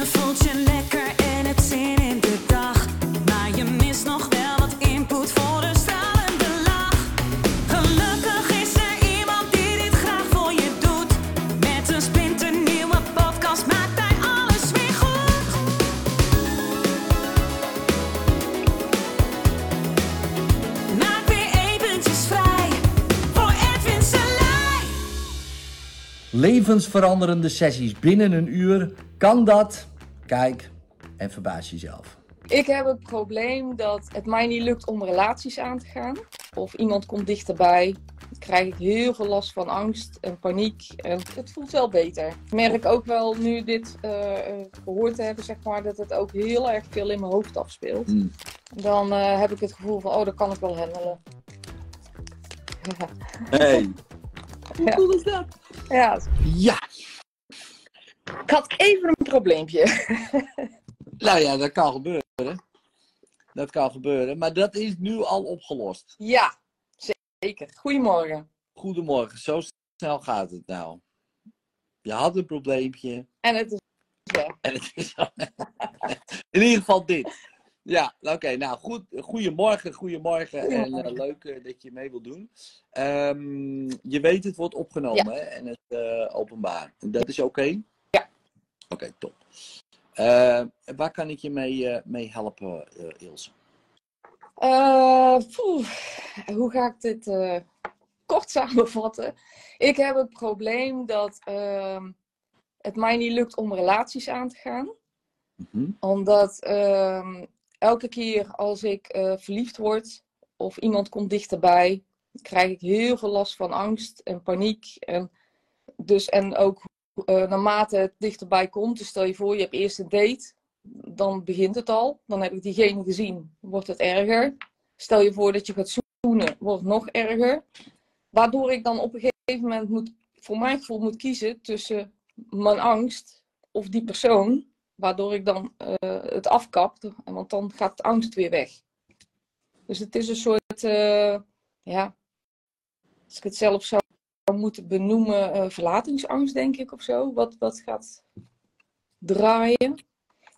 Je voelt je lekker en hebt zin in de dag. Maar je mist nog wel wat input voor een stralende lach. Gelukkig is er iemand die dit graag voor je doet. Met een splinternieuwe podcast maakt hij alles weer goed. Maak weer eventjes vrij voor Edwin Selij. Levensveranderende sessies binnen een uur. Kan dat? Kijk en verbaas jezelf. Ik heb het probleem dat het mij niet lukt om relaties aan te gaan. Of iemand komt dichterbij. Dan krijg ik heel veel last van angst en paniek. En het voelt wel beter. Ik merk ook wel nu dit eh, eh, gehoord te hebben, zeg maar, dat het ook heel erg veel in mijn hoofd afspeelt. Hmm. Dan eh, heb ik het gevoel van, oh, dat kan ik wel handelen. Hey. Hoe cool is dat? Ja, Ja, ik had even een probleempje. nou ja, dat kan gebeuren. Dat kan gebeuren. Maar dat is nu al opgelost. Ja, zeker. Goedemorgen. Goedemorgen, zo snel gaat het nou. Je had een probleempje En het is weg. en het is in ieder geval dit. Ja, oké. nou, goed. Goedemorgen, goedemorgen. En eh, leuk eh, dat je mee wilt doen. Ehm, je weet, het wordt opgenomen hè? en het eh, openbaar. Dat is oké? Oké, top. Eh, waar kan ik je mee, eh, mee helpen, eh, Ilse? Hoe ga ik dit kort samenvatten? Ik heb het probleem dat ehm, het mij niet lukt om relaties aan te gaan. Mhm. Omdat ehm, elke keer als ik verliefd word of iemand komt dichterbij, krijg ik heel veel last van angst en paniek. En, dus, en ook eh, naarmate het dichterbij komt, dus stel je voor je hebt eerst een date, dan begint het al. Dan heb ik diegene gezien, wordt het erger. Stel je voor dat je gaat zoenen, wordt het nog erger. Waardoor ik dan op een gegeven moment moet, voor mijn gevoel moet kiezen tussen mijn angst of die persoon. Waardoor ik dan eh, het afkap, want dan gaat de angst weer weg. Dus het is een soort, eh, ja, als ik het zelf zou moeten benoemen, eh, verlatingsangst denk ik of zo. Wat, wat gaat draaien.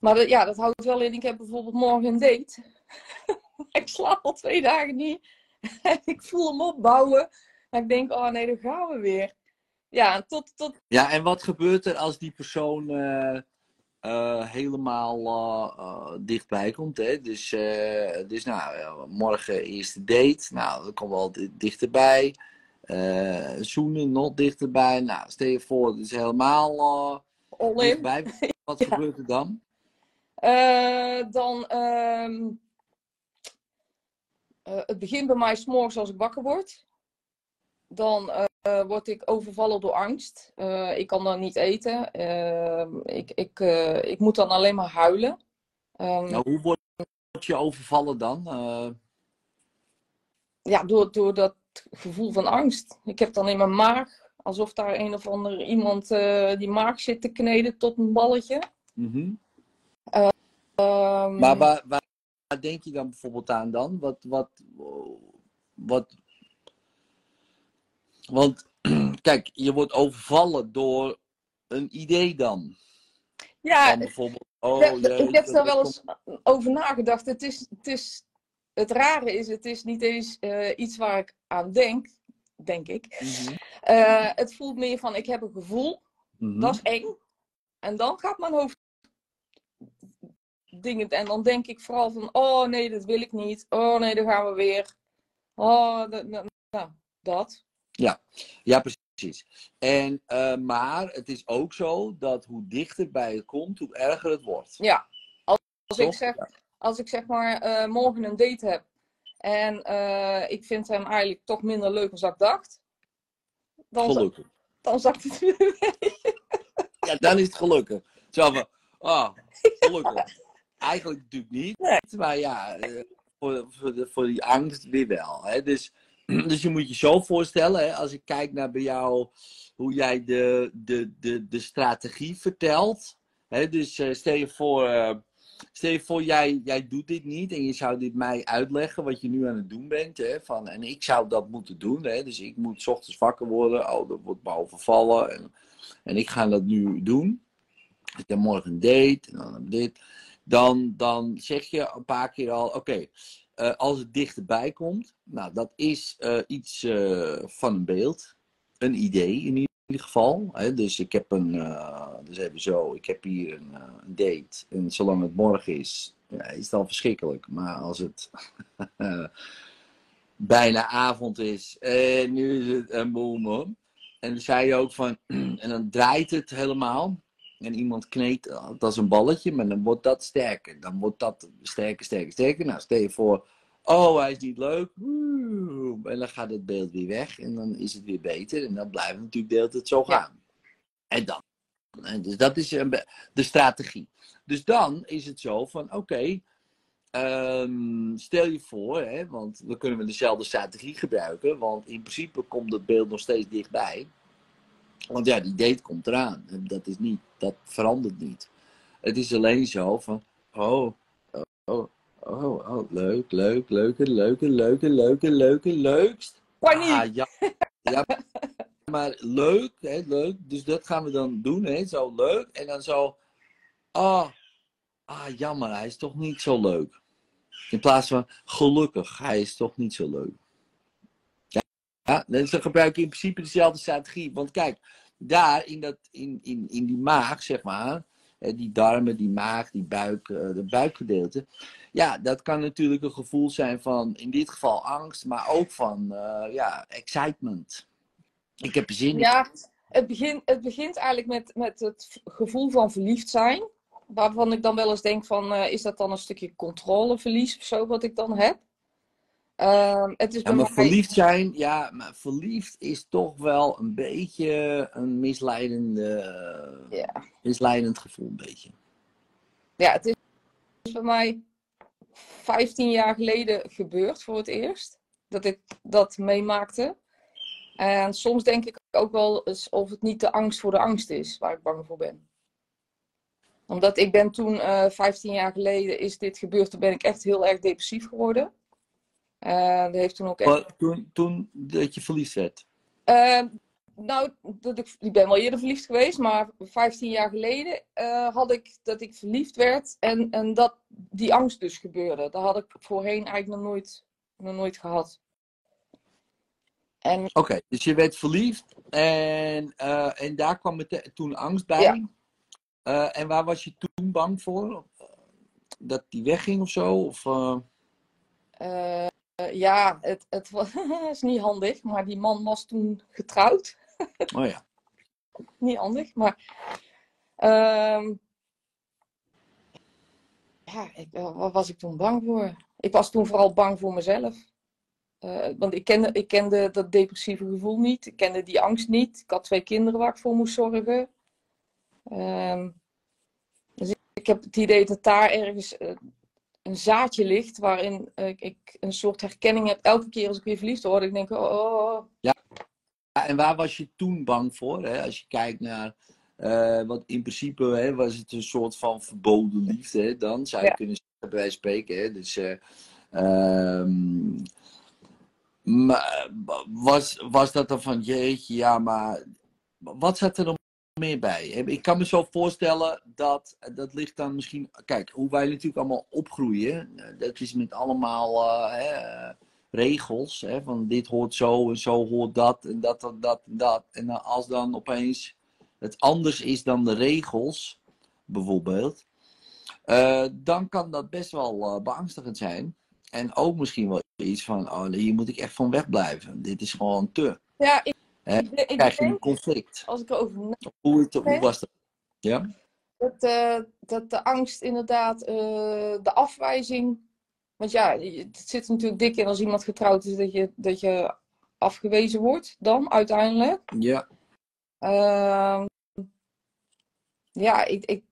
Maar ja, dat houdt wel in, ik heb bijvoorbeeld morgen een date. ik slaap al twee dagen niet. En ik voel hem opbouwen. En ik denk, oh nee, daar gaan we weer. Ja, tot, tot Ja, en wat gebeurt er als die persoon eh, eh, helemaal dichtbij komt? Hè? Dus, dus nou, morgen eerste date. Nou, dat komt wel di- dichterbij. Eh, zoenen nog dichterbij. Nou, stel je voor, het is helemaal in. dichtbij. Wat Ja. gebeurt er dan? Eh, dan, ehm, eh, het begint bij mij s'morgens als ik wakker word. Dan word ik overvallen door angst. Ik kan dan niet eten. Ehm, ik, ik, ik moet dan alleen maar huilen. Ehm, Nou, hoe word je overvallen dan? Ja, door, door dat gevoel van angst. Ik heb dan in mijn maag, alsof daar een of ander iemand eh, die maag zit te kneden tot een balletje. mhm. Ehm, Maar waar, denk je dan bijvoorbeeld aan dan? Wat, wat, wat, want kijk, je wordt overvallen door een idee dan. ja, bijvoorbeeld, oh, Ik heb- ik er dat wel eens over nagedacht. Het, is, het, is, het rare is, het is niet eens eh, iets waar ik aan denk, denk ik. Mhm, Eh, het voelt meer van, ik heb een gevoel, mhm. dat is eng. En dan gaat mijn hoofd dingen. En dan denk ik vooral van, oh nee, dat wil ik niet. Oh nee, daar gaan we weer. Oh, dat, nou, dat. Ja, precies. En, eh, maar het is ook zo dat hoe dichter bij het komt, hoe erger het wordt. Ja, als, als ik zeg, als ik zeg maar eh, morgen een date heb en eh, ik vind hem eigenlijk toch minder leuk dan ik dacht, dan, Gelukkig. dan zakt het weer weg. Ja, dan is het gelukkig. Zo van, ah, gelukkig. Eigenlijk natuurlijk niet. Nee. Maar ja, eh, voor, voor, de, voor die angst weer wel. Hè? Dus, dus je moet je zo voorstellen, hè, als ik kijk naar bij jou, hoe jij de, de, de, de strategie vertelt. Hè? Dus stel je voor, stel voor jij, jij doet dit niet en je zou dit mij uitleggen wat je nu aan het doen bent. Hè? Van, en ik zou dat moeten doen. Hè? Dus ik moet ochtends wakker worden. Oh, dat wordt me overvallen. En, en ik ga dat nu doen. ik heb morgen een date en dan dit. Dan, dan zeg je een paar keer al, oké, eh, als het dichterbij komt, nou, dat is eh, iets eh, van een beeld, een idee in ieder geval. Hè? Dus ik heb een, eh, dus even zo, ik heb hier een, eh, een date en zolang het morgen is, ja, is het al verschrikkelijk. Maar als het bijna avond is en nu is het een boom. En dan zei je ook van, en dan draait het helemaal. En iemand kneedt dat als een balletje, maar dan wordt dat sterker. Dan wordt dat sterker, sterker, sterker. Nou, stel je voor, oh, hij is niet leuk. En dan gaat het beeld weer weg en dan is het weer beter. En dan blijft het natuurlijk de hele tijd zo Ja. gaan. En dan. En dus dat is de strategie. Dus dan is het zo van, oké, ehm, stel je voor, hè, want we kunnen we dezelfde strategie gebruiken, want in principe komt het beeld nog steeds dichtbij. Want ja, die date komt eraan. En Dat, is niet, dat verandert niet. Het is alleen zo van, oh, oh, oh, oh, oh leuk, leuk, leuke, leuke, leuke, leuke, leuke, leukst. Paniek! Ah, ja, ja, maar leuk, hè, leuk. Dus dat gaan we dan doen, hè, zo leuk. En dan zo, ah, ah, jammer, hij is toch niet zo leuk. In plaats van, gelukkig, hij is toch niet zo leuk. Ja, ja dus dan gebruik je in principe dezelfde strategie. Want kijk, daar in, dat, in, in, in die maag, zeg maar, die darmen, die maag, die buik, eh, de buikgedeelte. Ja, dat kan natuurlijk een gevoel zijn van, in dit geval angst, maar ook van, eh, ja, excitement. Ik heb zin in. Ja, het begint, het begint eigenlijk met, met het gevoel van verliefd zijn. Waarvan ik dan wel eens denk van, eh, is dat dan een stukje controleverlies of zo wat ik dan heb? Ehm, het is Ja, maar verliefd zijn, ja, maar verliefd is toch wel een beetje een misleidende, misleidend gevoel, een beetje. Ja, het is bij mij 15 jaar geleden gebeurd voor het eerst. Dat ik dat meemaakte. En soms denk ik ook wel eens of het niet de angst voor de angst is waar ik bang voor ben. Omdat ik ben toen, eh 15 jaar geleden is dit gebeurd, toen ben ik echt heel erg depressief geworden. Eh, dat heeft toen ook echt Maar Toen, toen dat je verliefd werd. eh, nou, dat ik, ik ben wel eerder verliefd geweest, maar 15 jaar geleden eh, had ik dat ik verliefd werd en, en dat die angst dus gebeurde. Dat had ik voorheen eigenlijk nog nooit, nog nooit gehad. En Oké, dus je werd verliefd en, eh, en daar kwam het toen angst bij. Ja. En waar was je toen bang voor? Dat die wegging of zo? Of, eh, ja, het, het was is niet handig, maar die man was toen getrouwd. Oh ja. Niet handig, maar. ehm, ja, ik, eh, wat was ik toen bang voor? Ik was toen vooral bang voor mezelf. Eh, want ik kende, ik kende dat depressieve gevoel niet. Ik kende die angst niet. Ik had twee kinderen waar ik voor moest zorgen. Ehm, dus ik, ik heb het idee dat daar ergens een zaadje ligt waarin ik een soort herkenning heb. Elke keer als ik weer verliefd word, ik denk, oh, oh, oh. Ja, en waar was je toen bang voor? Hè? Als je kijkt naar, eh want in principe hè, was het een soort van verboden liefde. Hè? Dan zou je Ja. kunnen zeggen, bij spreken. Hè? Dus, eh, ehm, maar was, was dat dan van, jeetje, ja, maar wat zat er nog meer bij? Ik kan me zo voorstellen dat, dat ligt dan misschien, kijk, hoe wij natuurlijk allemaal opgroeien, eh, dat is met allemaal eh, hè, regels, hè, van dit hoort zo en zo hoort dat en dat en dat en dat. En als dan opeens het anders is dan de regels, bijvoorbeeld, eh, dan kan dat best wel eh, beangstigend zijn. En ook misschien wel iets van, oh, hier moet ik echt van wegblijven. Dit is gewoon te. Ja, Hè? ik, ik Krijg je een conflict. als ik erover Hoe, het, hoe Nee. was dat? Ja? dat, eh, dat de angst inderdaad, eh, de afwijzing. Want ja, het zit er natuurlijk dik in als iemand getrouwd is, dat je, dat je afgewezen wordt dan uiteindelijk. Ja. Ehm, ja, ik, ik,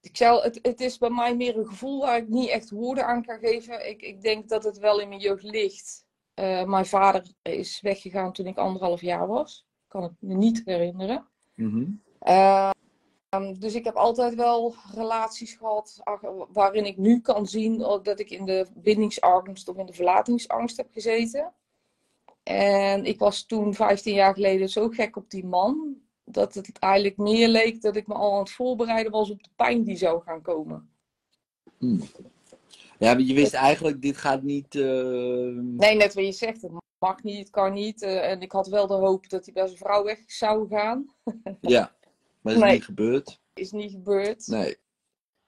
ik zou, het, het is bij mij meer een gevoel waar ik niet echt woorden aan kan geven. Ik, ik denk dat het wel in mijn jeugd ligt. Eh, mijn vader is weggegaan toen ik anderhalf jaar was. Kan ik me niet herinneren. Mhm. Ehm, dus ik heb altijd wel relaties gehad waarin ik nu kan zien dat ik in de bindingsangst of in de verlatingsangst heb gezeten. En ik was toen 15 jaar geleden zo gek op die man dat het eigenlijk meer leek dat ik me al aan het voorbereiden was op de pijn die zou gaan komen. Hmm. Ja, maar je wist eigenlijk, dit gaat niet. eh, Nee, net wat je zegt, het mag niet, het kan niet. eh, en ik had wel de hoop dat hij bij zijn vrouw weg zou gaan. Ja, maar dat is Nee. niet gebeurd. Is niet gebeurd. Nee.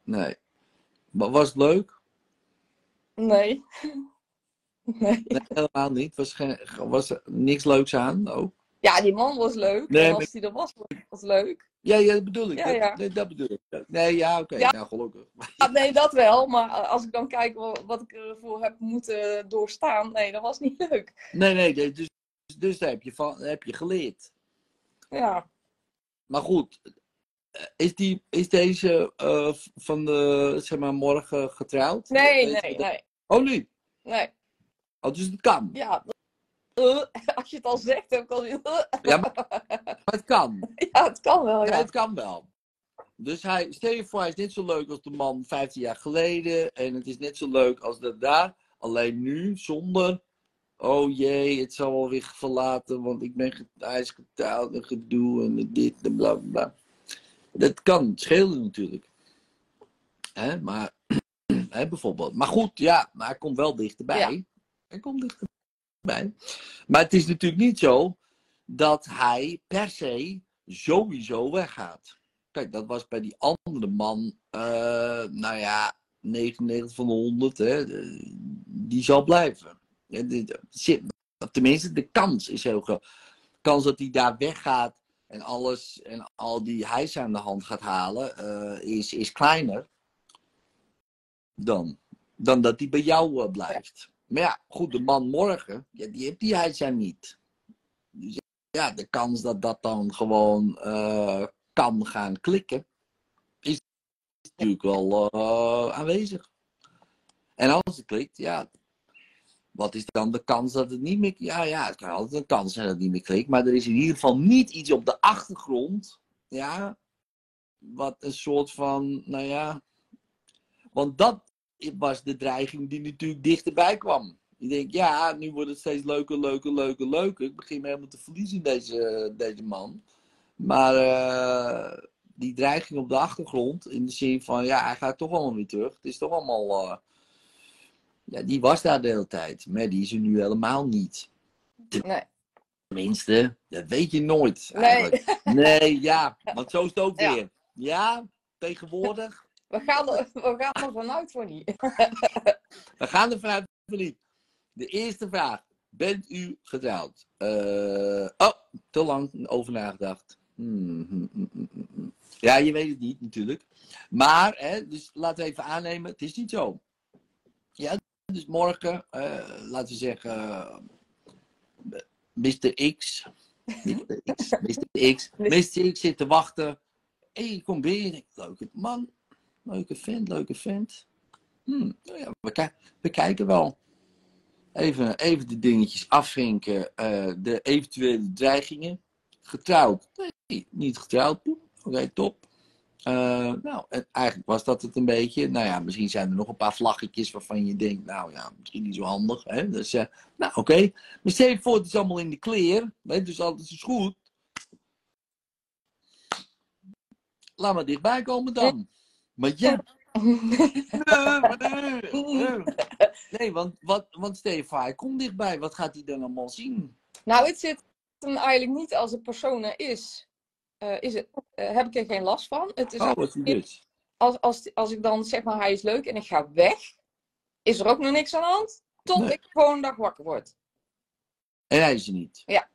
Nee. Maar was het leuk? Nee. Nee. Nee, helemaal niet. Was, geen, was er niks leuks aan ook? Ja, die man was leuk. Nee, en als hij er was, was het leuk. Ja, ja, dat bedoel ik. Ja, dat. Nee, dat bedoel ik. Nee, ja, oké. Ja. Nou, gelukkig. Ja, nee, dat wel. Maar als ik dan kijk wa- wat ik ervoor heb moeten doorstaan, nee, dat was niet leuk. Nee, nee, dus, dus daar heb je, van, heb je geleerd. Ja. Maar goed, eh, is, die, is deze eh, van de, zeg maar, morgen getrouwd? Nee, nee, nee. Oh, niet? Nee. Oh, dus het kan. Ja. Eh, als je het al zegt, dan kan je. Ja, maar, maar het kan. ja, het kan wel, Ja, ja. het kan wel. Dus hij, stel je voor, hij is net zo leuk als de man 15 jaar geleden. En het is net zo leuk als dat daar. Alleen nu, zonder. Oh jee, het zal wel weer verlaten, want ik ben, hij is getrouwd en gedoe en dit en bla bla. Dat kan, het scheelt natuurlijk. Hè, maar, hè, bijvoorbeeld. Maar goed, ja, maar hij komt wel dichterbij. Ja. Hij komt dichterbij. Maar het is natuurlijk niet zo dat hij per se sowieso weggaat. Kijk, dat was bij die andere man, eh, nou ja, 99 van de 100, hè, die zal blijven. Tenminste, de kans is heel groot. De kans dat hij daar weggaat en alles en al die hijs aan de hand gaat halen, eh, is, is kleiner dan, dan dat hij bij jou eh, blijft. Maar ja, goed, de man morgen, ja, die heeft die hijs aan niet. Dus ja, de kans dat dat dan gewoon eh, kan gaan klikken, is natuurlijk wel eh, aanwezig. En als het klikt, ja, wat is dan de kans dat het niet meer... Ja, ja, het kan altijd een kans zijn dat het niet meer klikt, maar er is in ieder geval niet iets op de achtergrond, ja, wat een soort van, nou ja, want dat was de dreiging die natuurlijk dichterbij kwam. Je denkt, ja, nu wordt het steeds leuker, leuker, leuker, leuker. Ik begin me helemaal te verliezen in deze, deze man. Maar eh, die dreiging op de achtergrond, in de zin van, ja, hij gaat toch allemaal weer terug. Het is toch allemaal, eh, ja, die was daar de hele tijd. Maar die is er nu helemaal niet. Nee. Tenminste, dat weet je nooit. Nee. Eigenlijk. Nee, ja, want zo is het ook Ja. weer. Ja, tegenwoordig. We gaan er, we gaan er vanuit voor niet. We gaan er vanuit van niet. De eerste vraag. Bent u getrouwd? Eh, oh, te lang over nagedacht. Hmm, hmm, hmm. Ja, je weet het niet natuurlijk. Maar, hè, dus laten we even aannemen, het is niet zo. Ja, dus morgen, eh, laten we zeggen, eh, Mr. X. Mr. X, Mr. X. Mr. X zit te wachten. Hé, hey, kom binnen. Leuke man. Leuke vent, leuke vent. Hmm, nou ja, we, ki- we kijken wel. Even, even de dingetjes afvinken. eh, de eventuele dreigingen. Getrouwd? Nee, niet getrouwd. Oké, top. Eh, nou, en eigenlijk was dat het een beetje. Nou ja, misschien zijn er nog een paar vlaggetjes waarvan je denkt, nou ja, misschien niet zo handig. Hè? Dus, eh, nou oké. Maar stel voor, het is allemaal in de kleer. Dus alles is goed. Laat maar dichtbij komen dan. Maar ja, Nee, nee, nee. Nee, want, wat, want stel je voor, hij komt dichtbij. Wat gaat hij dan allemaal zien? Nou, het zit hem eigenlijk niet als een persoon er is. eh, is het, eh, heb ik er geen last van. Het is Oh, wat is dit? als, als, als ik dan zeg maar hij is leuk en ik ga weg, is er ook nog niks aan de hand. Tot Nee. ik gewoon een dag wakker word. En hij is er niet. Ja.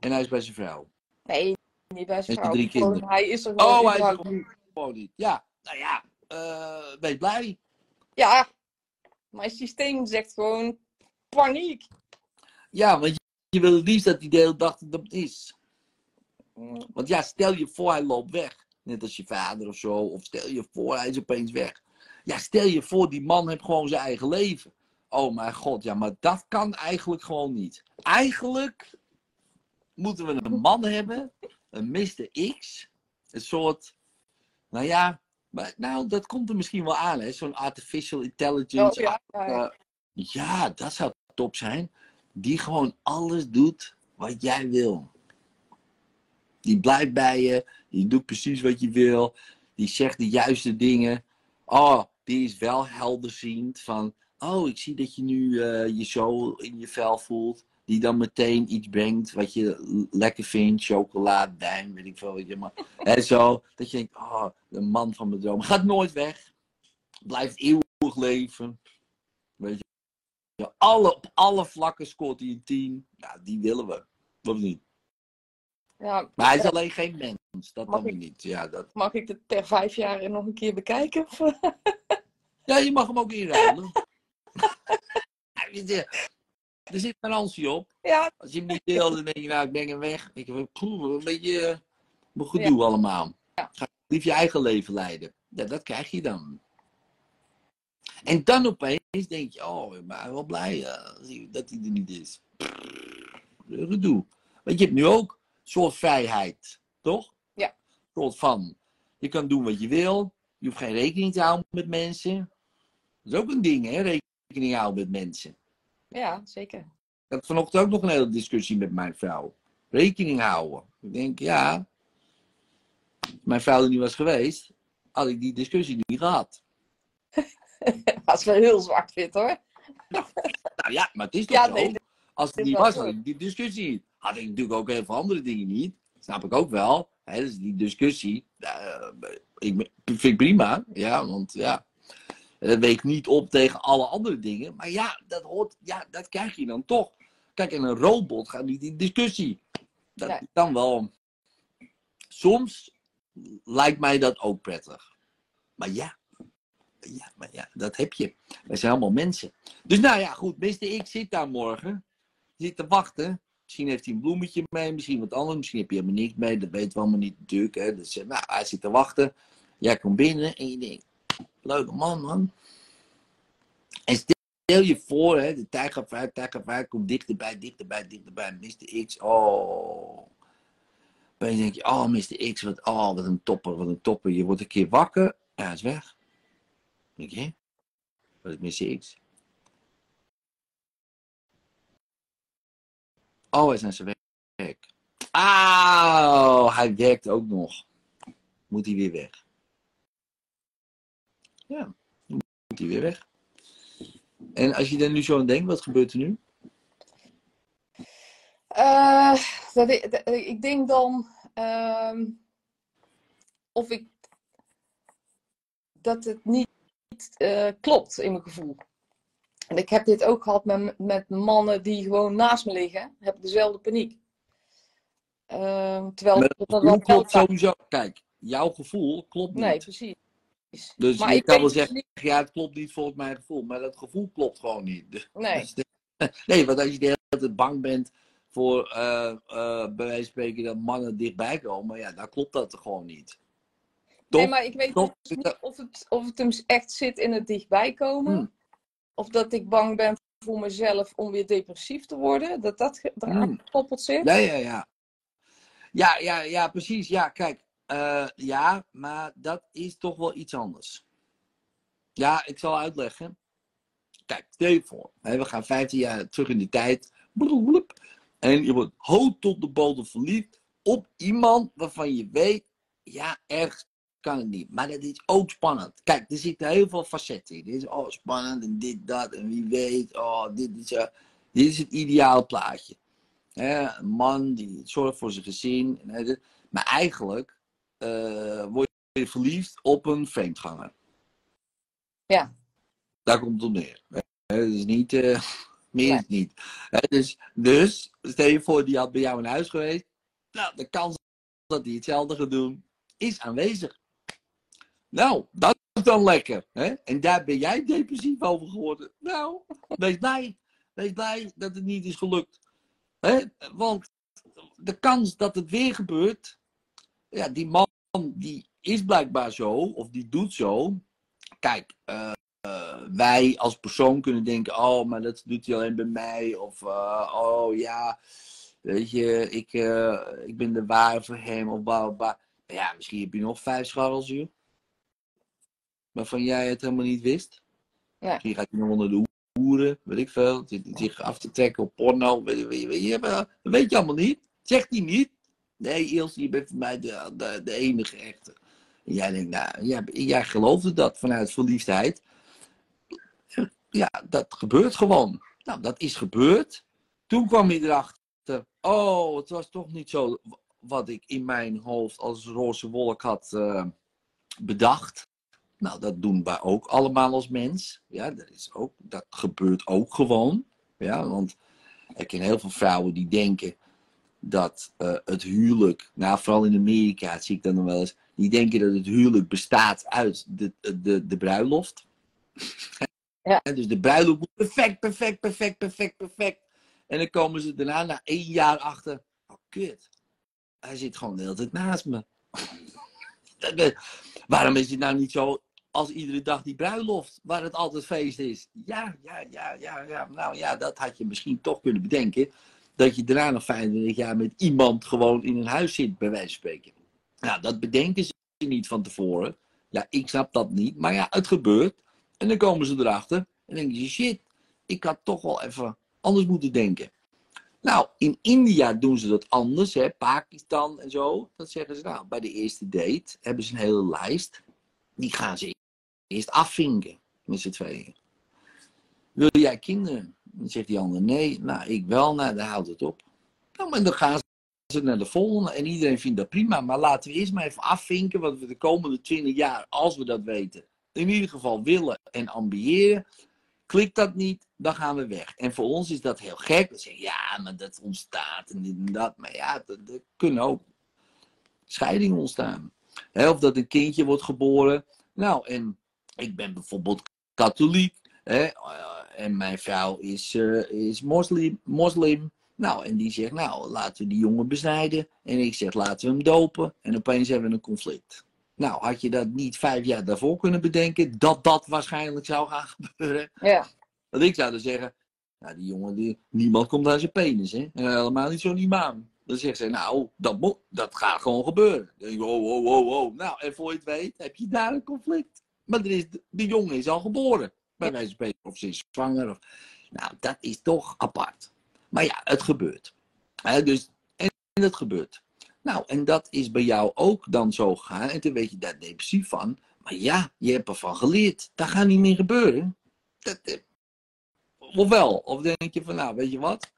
En hij is bij zijn vrouw. Nee, niet bij zijn vrouw. drie Gewoon, kinderen? hij is er gewoon. Oh, hij is er gewoon niet. Ja, nou ja, eh wees blij. Ja, mijn systeem zegt gewoon paniek. Ja, want je, je wil het liefst dat hij de hele dag dat is. Mm, Want ja, stel je voor hij loopt weg. Net als je vader of zo. Of stel je voor hij is opeens weg. Ja, stel je voor die man heeft gewoon zijn eigen leven. Oh mijn god, ja, maar dat kan eigenlijk gewoon niet. Eigenlijk moeten we een man hebben, een Mr. X. Een soort, nou ja, maar, nou dat komt er misschien wel aan, hè. Zo'n artificial intelligence. Oh, ja, ja. Eh, ja, dat zou top zijn. Die gewoon alles doet wat jij wil. Die blijft bij je. Die doet precies wat je wil. Die zegt de juiste dingen. Oh, die is wel helderziend. Van, oh, ik zie dat je nu eh, je zo in je vel voelt. Die dan meteen iets brengt wat je lekker vindt. Chocola, duim, weet ik veel. Weet je, maar, en zo. Dat je denkt, oh, de man van mijn droom. Gaat nooit weg. Blijft eeuwig leven. Weet je. Alle, op alle vlakken scoort hij een 10. Ja, die willen we. Of niet? Ja, Maar hij is alleen geen mens. Dat Mag ik- niet. Ja, dat... mag ik het per vijf jaar nog een keer bekijken? Of- ja, je mag hem ook inruilen. Er zit garantie op. Ja, Als je hem niet wil, dan denk je, nou, ik ben hem weg. Ik heb een beetje eh, een gedoe allemaal. Ja. Ga lief je eigen leven leiden. Ja, dat krijg je dan. En dan opeens denk je, oh, ik ben wel blij eh, dat hij er niet is. Gedoe. Want je hebt nu ook een soort vrijheid, toch? Ja. Een soort van, je kan doen wat je wil. Je hoeft geen rekening te houden met mensen. Dat is ook een ding, hè, rekening houden met mensen. Ja, zeker. Ik had vanochtend ook nog een hele discussie met mijn vrouw. Rekening houden. Ik denk, ja. Als mijn vrouw er niet was geweest, had ik die discussie niet gehad. Dat is wel heel zwart-wit hoor. Nou ja, maar het is toch Ja, zo. nee, Als het niet was, had ik die discussie niet. Had ik natuurlijk ook heel veel andere dingen niet. Snap ik ook wel. Hè, dus die discussie, eh, ik, vind ik prima. Ja, want ja, weegt niet op tegen alle andere dingen. Maar ja, dat, hoort, ja, dat krijg je dan toch. Kijk, en een robot gaat niet in discussie. Dat Nee. dan wel. Soms lijkt mij dat ook prettig. Maar ja, ja, maar ja, dat heb je. Wij zijn allemaal mensen. Dus nou ja, goed, Mr. X zit daar morgen. Zit te wachten. Misschien heeft hij een bloemetje mee, misschien wat anders. Misschien heb je helemaal niks mee, dat weten we allemaal niet natuurlijk. Hè. Dus eh, nou, hij zit te wachten. Jij komt binnen en je denkt, leuke man, man. En stel je voor, hè, de tijd gaat vooruit, tijd gaat vooruit, komt dichterbij, dichterbij, dichterbij. Mr. X, oh. Dan denk je, oh, Mr. X, wat, oh, wat een topper, wat een topper. Je wordt een keer wakker, ja, hij is weg. Dan denk je, wat is Mr. X? Oh, hij is aan zijn werk. Auw, hij werkt ook nog. Moet hij weer weg. Ja, dan moet hij weer weg. En als je er nu zo aan denkt, wat gebeurt er nu? Eh, dat ik, dat- ik denk dan ehm, of ik dat het niet eh, klopt in mijn gevoel. En ik heb dit ook gehad met, met mannen die gewoon naast me liggen. Heb ik dezelfde paniek. Ehm, terwijl dat dan wel klopt sowieso. Kijk, jouw gevoel klopt niet. Nee, precies. Dus maar je ik kan wel dus zeggen, niet. ja, het klopt niet volgens mijn gevoel. Maar dat gevoel klopt gewoon niet. Dus- Nee. dus de- nee, want als je de hele tijd bang bent voor, eh, bij wijze van spreken, dat mannen dichtbij komen, ja, dan klopt dat gewoon niet. Nee, maar ik weet dus niet of het, of het hem echt zit in het dichtbij komen. Hmm. Of dat ik bang ben voor mezelf om weer depressief te worden. Dat dat eraan Hmm. gekoppeld zit. Ja, ja, ja. Ja, ja, ja, precies. Ja, kijk. Eh, ja, maar dat is toch wel iets anders. Ja, ik zal uitleggen. Kijk, stel voor. We gaan 15 jaar terug in die tijd. En je wordt hoog tot de bodem verliefd op iemand waarvan je weet, ja, ergens kan het niet. Maar dat is ook spannend. Kijk, er zitten heel veel facetten in. Dit is oh, spannend en dit, dat en wie weet. Oh, dit is, eh, dit is het ideale plaatje. Een man die zorgt voor zijn gezin. Maar eigenlijk eh, word je verliefd op een vreemdganger. Ja. Daar komt het op neer. Dat is niet, eh, meer is het niet. Dus, dus, stel je voor, die had bij jou in huis geweest. Nou, de kans dat hij hetzelfde gaat doen, is aanwezig. Nou, dat is dan lekker. Hè? En daar ben jij depressief over geworden. Nou, wees blij. Wees blij dat het niet is gelukt. Hè? Want de kans dat het weer gebeurt, ja, die man die is blijkbaar zo, of die doet zo. Kijk, eh, wij als persoon kunnen denken, oh, maar dat doet hij alleen bij mij. Of, eh, oh ja, weet je, ik, eh, ik ben de waar voor hem. Of bla, bla. Maar ja, misschien heb je nog vijf scharrels, joh. Waarvan jij het helemaal niet wist. Nee. Misschien gaat hij nog onder de hoeren, weet ik veel. Zich af te trekken op porno, weet, je- weet, je- weet je, maar dat weet je allemaal niet. Zegt hij niet. Nee, Ilse, je bent voor mij de, de, de enige echte. En jij denkt, nou, jij, jij geloofde dat vanuit verliefdheid. Ja, dat gebeurt gewoon. Nou, dat is gebeurd. Toen kwam je erachter, oh, het was toch niet zo wat ik in mijn hoofd als roze wolk had eh, bedacht. Nou, dat doen wij ook allemaal als mens. Ja, dat, is ook, dat gebeurt ook gewoon. Ja, want ik ken heel veel vrouwen die denken dat uh, het huwelijk, nou vooral in Amerika zie ik dat nog wel eens, die denken dat het huwelijk bestaat uit de, de, de bruiloft. Ja. dus de bruiloft moet perfect, perfect, perfect, perfect, perfect. En dan komen ze daarna na één jaar achter, oh kut, hij zit gewoon de hele tijd naast me. Waarom is het nou niet zo als iedere dag die bruiloft, waar het altijd feest is? Ja, ja, ja, ja, ja. Nou ja, dat had je misschien toch kunnen bedenken. Dat je daarna nog 25 jaar met iemand gewoon in een huis zit, bij wijze van spreken. Nou, dat bedenken ze niet van tevoren. Ja, ik snap dat niet. Maar ja, het gebeurt. En dan komen ze erachter. En denken ze, shit, ik had toch wel even anders moeten denken. Nou, in India doen ze dat anders, hè, Pakistan en zo. Dan zeggen ze, nou, bij de eerste date hebben ze een hele lijst. Die gaan ze eerst afvinken met z'n tweeën. Wil jij kinderen? Dan zegt die ander, nee, nou, ik wel, nou, dan houdt het op. Nou, maar dan gaan ze naar de volgende en iedereen vindt dat prima. Maar laten we eerst maar even afvinken wat we de komende 20 jaar, als we dat weten, in ieder geval willen en ambiëren. Klikt dat niet, dan gaan we weg. En voor ons is dat heel gek. We zeggen, ja, maar dat ontstaat en dit en dat. Maar ja, er kunnen ook scheidingen ontstaan. of dat een kindje wordt geboren. Nou, en ik ben bijvoorbeeld katholiek. Hè, en mijn vrouw is, uh, is moslim, moslim. Nou, en die zegt, nou, laten we die jongen besnijden. En ik zeg, laten we hem dopen. En opeens hebben we een conflict. Nou, had je dat niet vijf jaar daarvoor kunnen bedenken, dat dat waarschijnlijk zou gaan gebeuren? Ja. Want ik zou dan zeggen, nou, die jongen, die, niemand komt aan zijn penis, hè? En helemaal niet zo'n imam. Dan zegt ze, nou, dat, moet, dat gaat gewoon gebeuren. Dan denk ik, oh, oh, oh, oh. Nou, en voor je het weet, heb je daar een conflict. Maar er is, de jongen is al geboren. Bij wijze van spreken, of ze is zwanger. Of, nou, dat is toch apart. Maar ja, het gebeurt. dus, en, en het gebeurt. Nou, en dat is bij jou ook dan zo gegaan. En toen weet je daar depressief van. Maar ja, je hebt ervan geleerd. Dat gaat niet meer gebeuren. Dat, eh, of wel? Of denk je van, nou, weet je wat?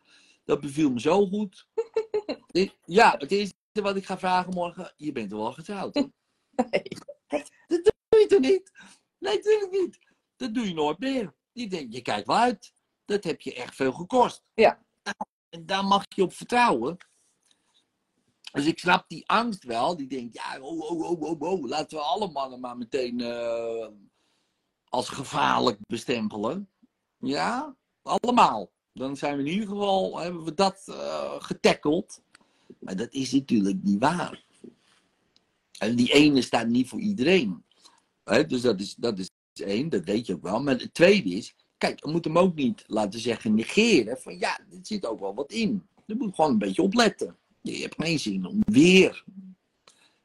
Dat beviel me zo goed. ja, het eerste wat ik ga vragen morgen. Je bent wel getrouwd. Nee. Dat doe je toch niet? Nee, natuurlijk niet. Dat doe je nooit meer. Je, denkt, je kijkt wel uit. Dat heb je echt veel gekost. Ja. En daar mag je op vertrouwen. Dus ik snap die angst wel. Die denkt, ja, oh, oh, oh, oh, oh. Laten we alle mannen maar meteen uh, als gevaarlijk bestempelen. Ja, allemaal. Dan zijn we in ieder geval, hebben we dat uh, getackeld. Maar dat is natuurlijk niet waar. En die ene staat niet voor iedereen. He, dus dat is, dat is één, dat weet je ook wel. Maar het tweede is, kijk, je moet hem ook niet laten zeggen negeren. Van ja, er zit ook wel wat in. Je moet gewoon een beetje opletten. Je hebt geen zin om weer.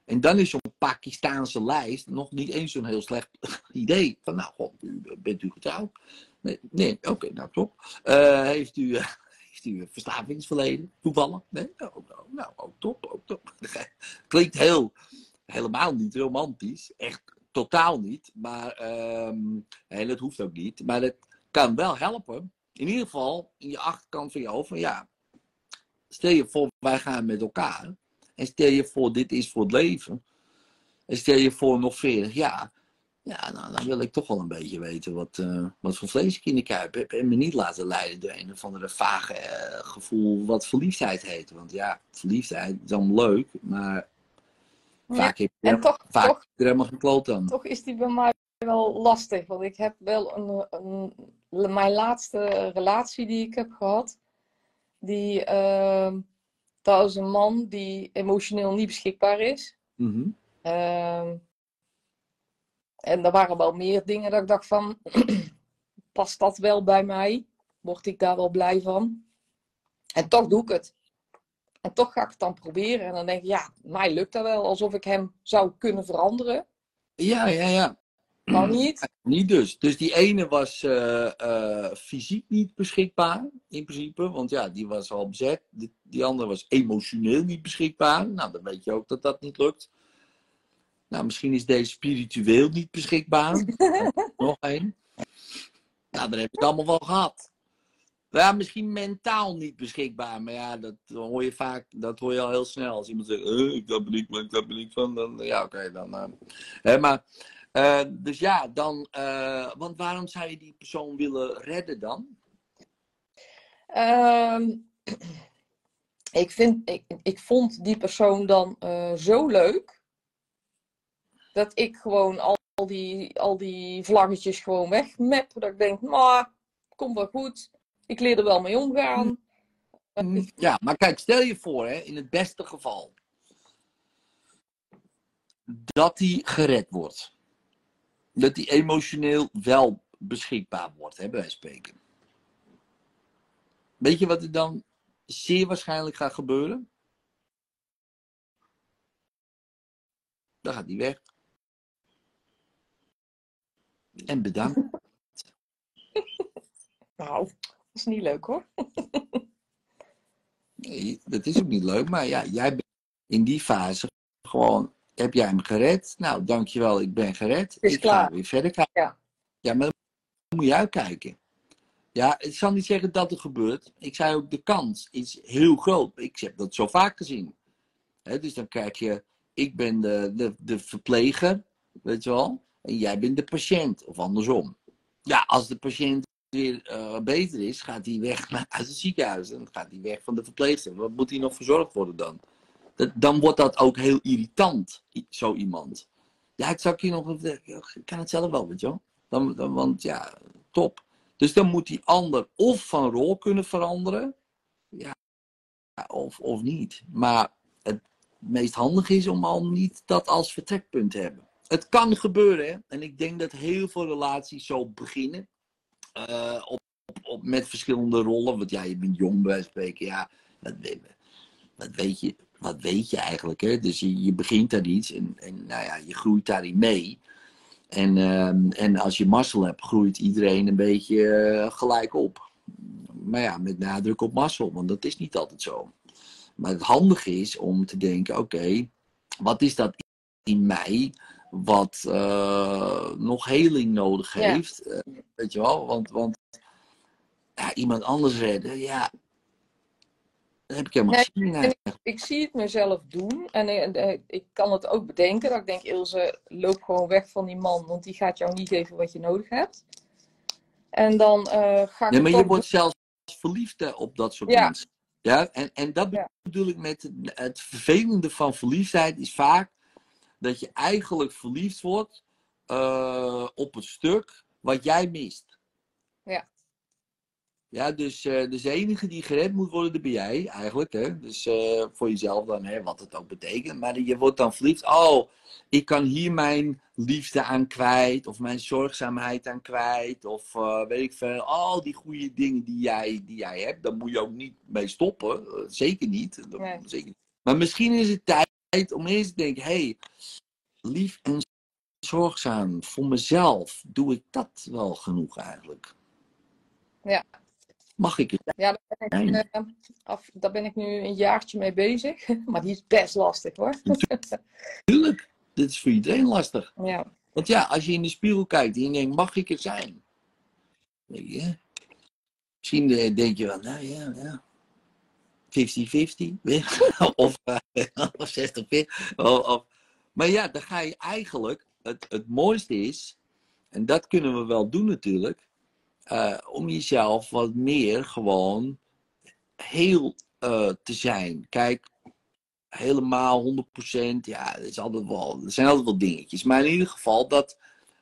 En dan is zo'n Pakistaanse lijst nog niet eens zo'n heel slecht idee. Van nou, god, bent u getrouwd? Nee, nee oké, nou top. Uh, heeft, u, heeft u verslavingsverleden? Toevallig? Nee? Oh, nou, ook top, ook top. Klinkt heel, helemaal niet romantisch. Echt totaal niet. Maar, um, dat hoeft ook niet. Maar het kan wel helpen. In ieder geval in je achterkant van je hoofd. Van ja, stel je voor, wij gaan met elkaar. En stel je voor, dit is voor het leven. En stel je voor nog 40 jaar. Ja, nou, dan wil ik toch wel een beetje weten wat, uh, wat voor vlees ik in de kuip heb. En me niet laten leiden door een of andere vage uh, gevoel wat verliefdheid heet. Want ja, verliefdheid is allemaal leuk, maar vaak heb je, en toch, vaak toch, er helemaal geen kloot aan. toch is die bij mij wel lastig. Want ik heb wel een, een, mijn laatste relatie die ik heb gehad. Die, uh, dat is een man die emotioneel niet beschikbaar is. Mm -hmm. uh, en er waren wel meer dingen dat ik dacht van, past dat wel bij mij? Word ik daar wel blij van? En toch doe ik het. En toch ga ik het dan proberen. En dan denk ik, ja, mij lukt dat wel. Alsof ik hem zou kunnen veranderen. Ja, ja, ja. Nou niet. Niet dus. Dus die ene was eh, eh, fysiek niet beschikbaar, in principe. Want ja, die was al bezet. Die, die andere was emotioneel niet beschikbaar. Nou, dan weet je ook dat dat niet lukt. Nou, misschien is deze spiritueel niet beschikbaar. Nog één. Nou, dan heb je het allemaal wel gehad. Ja, misschien mentaal niet beschikbaar. Maar ja, dat hoor je vaak, dat hoor je al heel snel. Als iemand zegt, eh, ik dat ben ik, maar ik ben ik van. Dan, ja, oké, dan. eh. Maar, eh, dus ja, dan. eh, want waarom zou je die persoon willen redden dan? Ehm, ik, vind, ik, ik vond die persoon dan zo leuk. Dat ik gewoon al, die, al die vlaggetjes gewoon wegmap. Dat ik denk, nou, komt wel goed. Ik leer er wel mee omgaan. Ja, maar kijk, stel je voor, hè, in het beste geval. Dat die gered wordt. Dat die emotioneel wel beschikbaar wordt, hè, bij spreken. Weet je wat er dan zeer waarschijnlijk gaat gebeuren? Dan gaat die weg. En bedankt. Nou, is niet leuk hoor. Nee, dat is ook niet leuk. Maar ja, jij bent in die fase gewoon, heb jij hem gered? Nou, dankjewel, ik ben gered. is ik klaar. ga weer verder kijken. Ja. ja, maar dan moet je uitkijken. Ja, ik zal niet zeggen dat er gebeurt. Ik zei ook, de kans is heel groot. Ik heb dat zo vaak gezien. Dus dan krijg je, ik ben de, de, de verpleger, weet je wel. En jij bent de patiënt, of andersom. Ja, als de patiënt weer eh, beter is, gaat hij weg uit het ziekenhuis. En gaat hij weg van de verpleegster. Wat moet hij nog verzorgd worden dan? Dat, dan wordt dat ook heel irritant, zo iemand. Ja, ik zou hier nog. Ik kan het zelf wel, weet je wel. Dan, dan, want ja, top. Dus dan moet die ander of van rol kunnen veranderen. Ja, of, of niet. Maar het meest handig is om al niet dat als vertrekpunt te hebben. Het kan gebeuren. En ik denk dat heel veel relaties zo beginnen. Eh, op, op, met verschillende rollen. Want ja, je bent jong bij spreken. Ja, wat, wat, weet je, wat weet je eigenlijk? Hè? Dus je, je begint daar iets en, en nou ja, je groeit daarin mee. En, ehm, en als je mazzel hebt, groeit iedereen een beetje eh, gelijk op. Maar ja, met nadruk op mazzel, want dat is niet altijd zo. Maar het handige is om te denken: oké, wat is dat in mij wat eh, nog heling nodig Ja. heeft? Eh, weet je wel, want, want ja, iemand anders redden, ja, daar heb ik helemaal Nee, eigenlijk. Ik zie het mezelf doen. En eh, ik kan het ook bedenken. Dat ik denk, Ilse, loop gewoon weg van die man. Want die gaat jou niet geven wat je nodig hebt. En dan ga ik Nee, maar je wordt zelfs verliefd hè, op dat soort Ja. mensen. Ja, en, en dat bedoel ik met het, het vervelende van verliefdheid is vaak dat je eigenlijk verliefd wordt eh, op het stuk wat jij mist. Ja. Ja, dus, eh, dus de enige die gered moet worden, dat ben jij eigenlijk. Hè? Dus eh, voor jezelf dan, hè, wat het ook betekent. Maar je wordt dan verliefd. Oh, ik kan hier mijn liefde aan kwijt. Of mijn zorgzaamheid aan kwijt. Of weet ik veel. Al die goede dingen die jij, die jij hebt. Daar moet je ook niet mee stoppen. Zeker niet. Dat- Nee. zeker niet. Maar misschien is het tijd om eens te denken. hey, lief en zorgzaam voor mezelf. Doe ik dat wel genoeg eigenlijk? Ja. Mag ik het Ja, daar ben, ik, eh, af, daar ben ik nu een jaartje mee bezig. Maar die is best lastig hoor. Tuurlijk, dit is voor iedereen lastig. Ja, Want ja, als je in de spiegel kijkt en je denkt, mag ik er zijn? Weet je? Misschien eh, denk je wel, nou ja, ja. 50-50. weet je? of eh, of 60-40. Of, of- Maar ja, dan ga je eigenlijk, het, het mooiste is, en dat kunnen we wel doen natuurlijk, eh, om jezelf wat meer gewoon heel eh, te zijn. Kijk, helemaal 100%, ja, er, is altijd wel, er zijn altijd wel dingetjes. Maar in ieder geval, dat,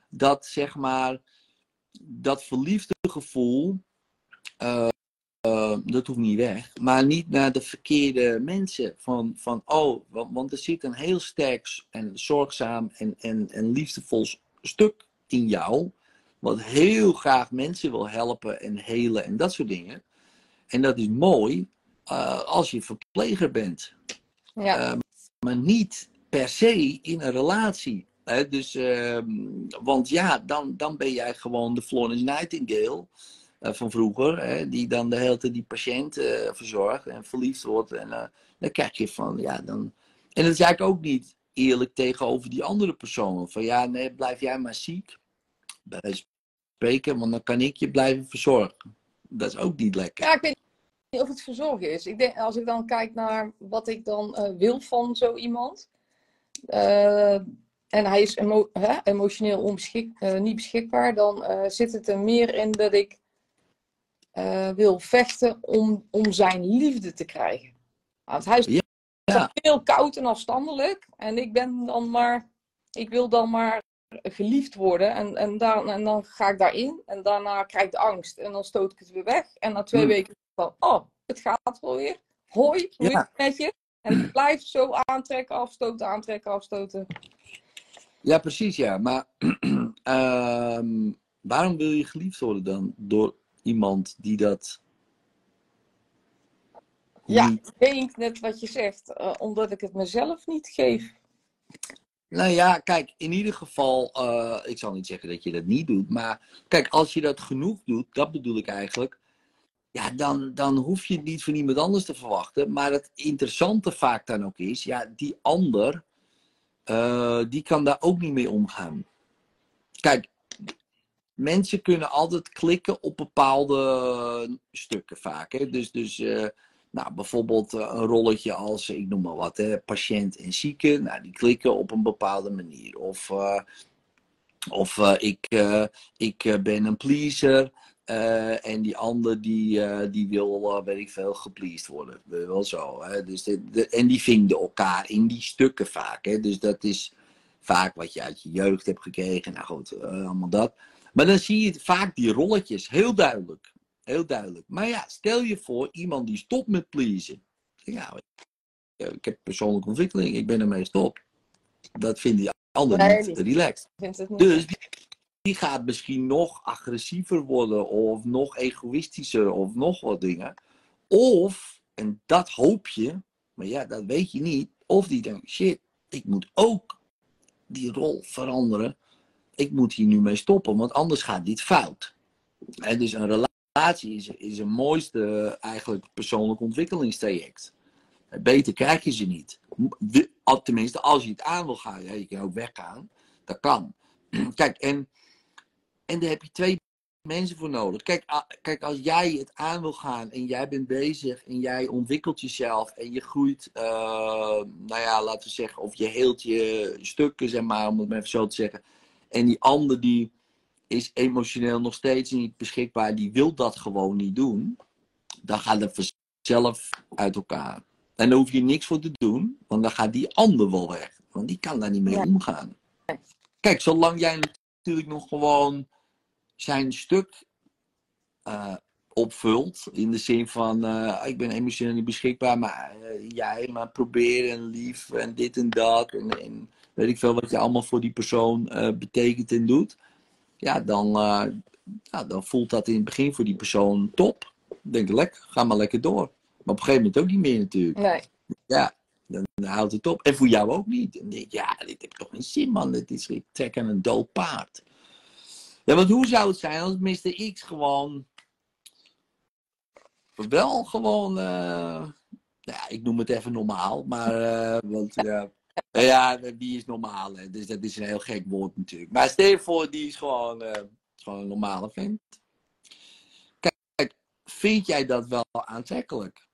dat zeg maar, dat verliefde gevoel, eh, dat hoeft niet weg. Maar niet naar de verkeerde mensen. Van, van oh, want, want er zit een heel sterk en zorgzaam en, en, en liefdevol stuk in jou. Wat heel graag mensen wil helpen en helen en dat soort dingen. En dat is mooi eh, als je verpleger bent. ja, Eh, maar niet per se in een relatie Hè, dus, ehm, want ja, dan, dan ben jij gewoon de Florence Nightingale van vroeger. Hè, die dan de hele tijd die patiënt eh, verzorgt en verliefd wordt. En eh, dan krijg je van, ja, dan... En dat is eigenlijk ook niet eerlijk tegenover die andere persoon. Van ja, nee, blijf jij maar ziek. Bij spreken, want dan kan ik je blijven verzorgen. Dat is ook niet lekker. Ja, ik weet niet of het verzorgen is. Ik denk, als ik dan kijk naar wat ik dan eh, wil van zo iemand. eh, en hij is hè, emotioneel eh, niet beschikbaar. Dan eh, zit het er meer in dat ik eh, wil vechten om, om zijn liefde te krijgen. Want hij is Ja, ja. heel koud en afstandelijk. En ik ben dan maar... Ik wil dan maar geliefd worden. En, en, daar, en dan ga ik daarin. En daarna krijg ik de angst. En dan stoot ik het weer weg. En na twee Hmm. weken van, oh, het gaat wel weer. Hoi, hoe Ja. het met je? En ik blijf zo aantrekken, afstoten, aantrekken, afstoten. Ja, precies, ja. Maar ehm, waarom wil je geliefd worden dan door iemand die dat Ja, niet... ik denk net wat je zegt. eh, omdat ik het mezelf niet geef. Nou ja, kijk, in ieder geval, eh, ik zal niet zeggen dat je dat niet doet, maar kijk, als je dat genoeg doet, dat bedoel ik eigenlijk, ja, dan, dan hoef je het niet van iemand anders te verwachten. Maar het interessante vaak dan ook is, ja, die ander, eh, die kan daar ook niet mee omgaan. Kijk, mensen kunnen altijd klikken op bepaalde stukken vaak. Hè? Dus, dus eh, nou, bijvoorbeeld eh, een rolletje als, ik noem maar wat, hè, patiënt en zieke. Nou, die klikken op een bepaalde manier. Of, eh, of ik, ik ben een pleaser. en die ander die, die wil, weet ik veel, gepleased worden. Wel zo. Hè? Dus de, en die vinden elkaar in die stukken vaak. Hè? Dus dat is vaak wat je uit je jeugd hebt gekregen. Nou goed, allemaal dat. Maar dan zie je vaak die rolletjes heel duidelijk. Heel duidelijk. Maar ja, stel je voor iemand die stopt met pleasen. Ja, ik heb persoonlijke ontwikkeling, ik ben ermee gestopt. Dat vindt die ander Nee, niet relaxed. Niet. Dus die, die gaat misschien nog agressiever worden, of nog egoïstischer, of nog wat dingen. Of, en dat hoop je, maar ja, dat weet je niet. Of die denkt: shit, ik moet ook die rol veranderen. Ik moet hier nu mee stoppen, want anders gaat dit fout. En dus een relatie is, is een mooiste eigenlijk persoonlijk ontwikkelingstraject. Beter krijg je ze niet. Tenminste, als je het aan wil gaan. Ja, je kan ook weggaan. Dat kan. Kijk, en, en daar heb je twee mensen voor nodig. Kijk, kijk, als jij het aan wil gaan en jij bent bezig en jij ontwikkelt jezelf en je groeit, eh, nou ja, laten we zeggen, of je heelt je stukken, zeg maar, om het maar even zo te zeggen. En die ander die is emotioneel nog steeds niet beschikbaar, die wil dat gewoon niet doen, dan gaat het vanzelf uit elkaar. En daar hoef je niks voor te doen, want dan gaat die ander wel weg. Want die kan daar niet mee Ja. omgaan. Kijk, zolang jij natuurlijk nog gewoon zijn stuk eh, opvult, in de zin van, eh, ik ben emotioneel niet beschikbaar, maar eh, jij maar probeer en lief en dit en dat. En, en weet ik veel wat je allemaal voor die persoon eh, betekent en doet. Ja, dan, eh, ja, dan voelt dat in het begin voor die persoon top. Denk ik, lekker, ga maar lekker door. Maar op een gegeven moment ook niet meer natuurlijk. Nee. Ja, dan, dan houdt het op. En voor jou ook niet. Dan denk ja, dit heb toch geen zin, man. Dit is, ik trek aan een dood paard. Ja, want hoe zou het zijn als Mr. X gewoon... Wel gewoon... eh, nou ja, ik noem het even normaal. Maar, eh, want ja... Ja, die is normaal. Hè. Dus dat is een heel gek woord natuurlijk. Maar stel je voor, die is gewoon, eh, gewoon een normale vent. Kijk, vind jij dat wel aantrekkelijk?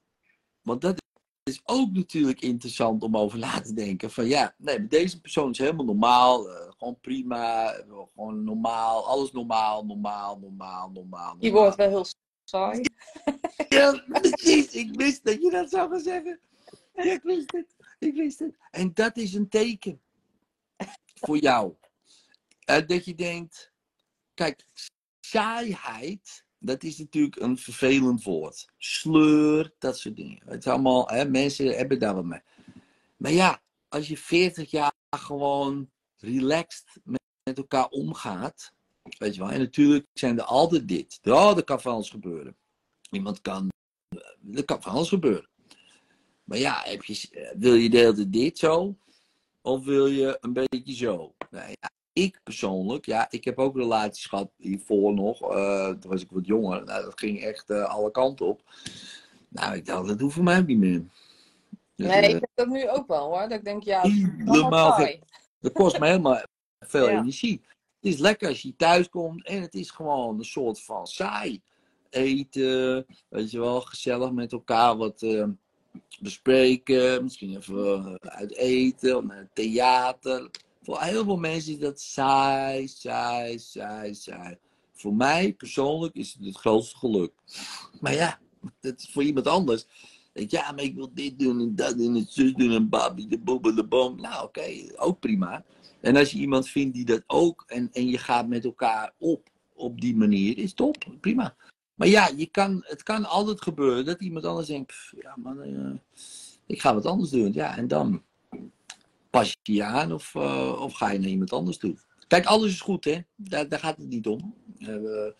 Want dat is ook natuurlijk interessant om over na te denken. Van ja, nee, deze persoon is helemaal normaal. eh, gewoon prima. eh, Gewoon normaal. Alles normaal, normaal, normaal, normaal. Die wordt wel heel saai. Ja, precies. Ik wist dat je dat zou gaan zeggen. Ja, ik wist het. Ik wist het. En dat is een teken voor jou. Eh, dat je denkt, kijk, saaiheid, dat is natuurlijk een vervelend woord. Sleur, dat soort dingen. Het is allemaal, hè, mensen hebben daar wat mee. Maar ja, als je 40 jaar gewoon relaxed met, elkaar omgaat, weet je wel, en natuurlijk zijn er altijd dit. Oh, dat kan van alles gebeuren. Iemand kan, er kan van alles gebeuren. Maar ja, heb je, wil je de hele tijd dit zo? Of wil je een beetje zo? Nou ja, ik persoonlijk, ja, ik heb ook relaties gehad hiervoor nog. eh, toen was ik wat jonger. Nou, dat ging echt eh, alle kanten op. Nou, ik dacht, dat hoeft voor mij niet meer. Dus, Nee, eh, ik heb dat nu ook wel hoor. Dat ik denk, ja, dat helemaal saai. Dat kost me helemaal veel Ja. energie. Het is lekker als je thuis komt en het is gewoon een soort van saai. Eten, weet je wel, gezellig met elkaar wat eh, bespreken. Misschien even eh, uit eten of naar het theater. Voor heel veel mensen is dat saai, saai, saai, saai. Voor mij persoonlijk is het het grootste geluk. Maar ja, dat is voor iemand anders. Ja, maar ik wil dit doen en dat en zus doen en babi, de bobbel, de boom. Nou, oké, ook prima. En als je iemand vindt die dat ook en, en je gaat met elkaar op op die manier, is top, prima. Maar ja, je kan, het kan altijd gebeuren dat iemand anders denkt, "Pff, ja man, eh, ik ga wat anders doen. Ja, en dan pas je je aan of, eh, of ga je naar iemand anders toe. Kijk, alles is goed, hè? Daar, daar gaat het niet om. Eh,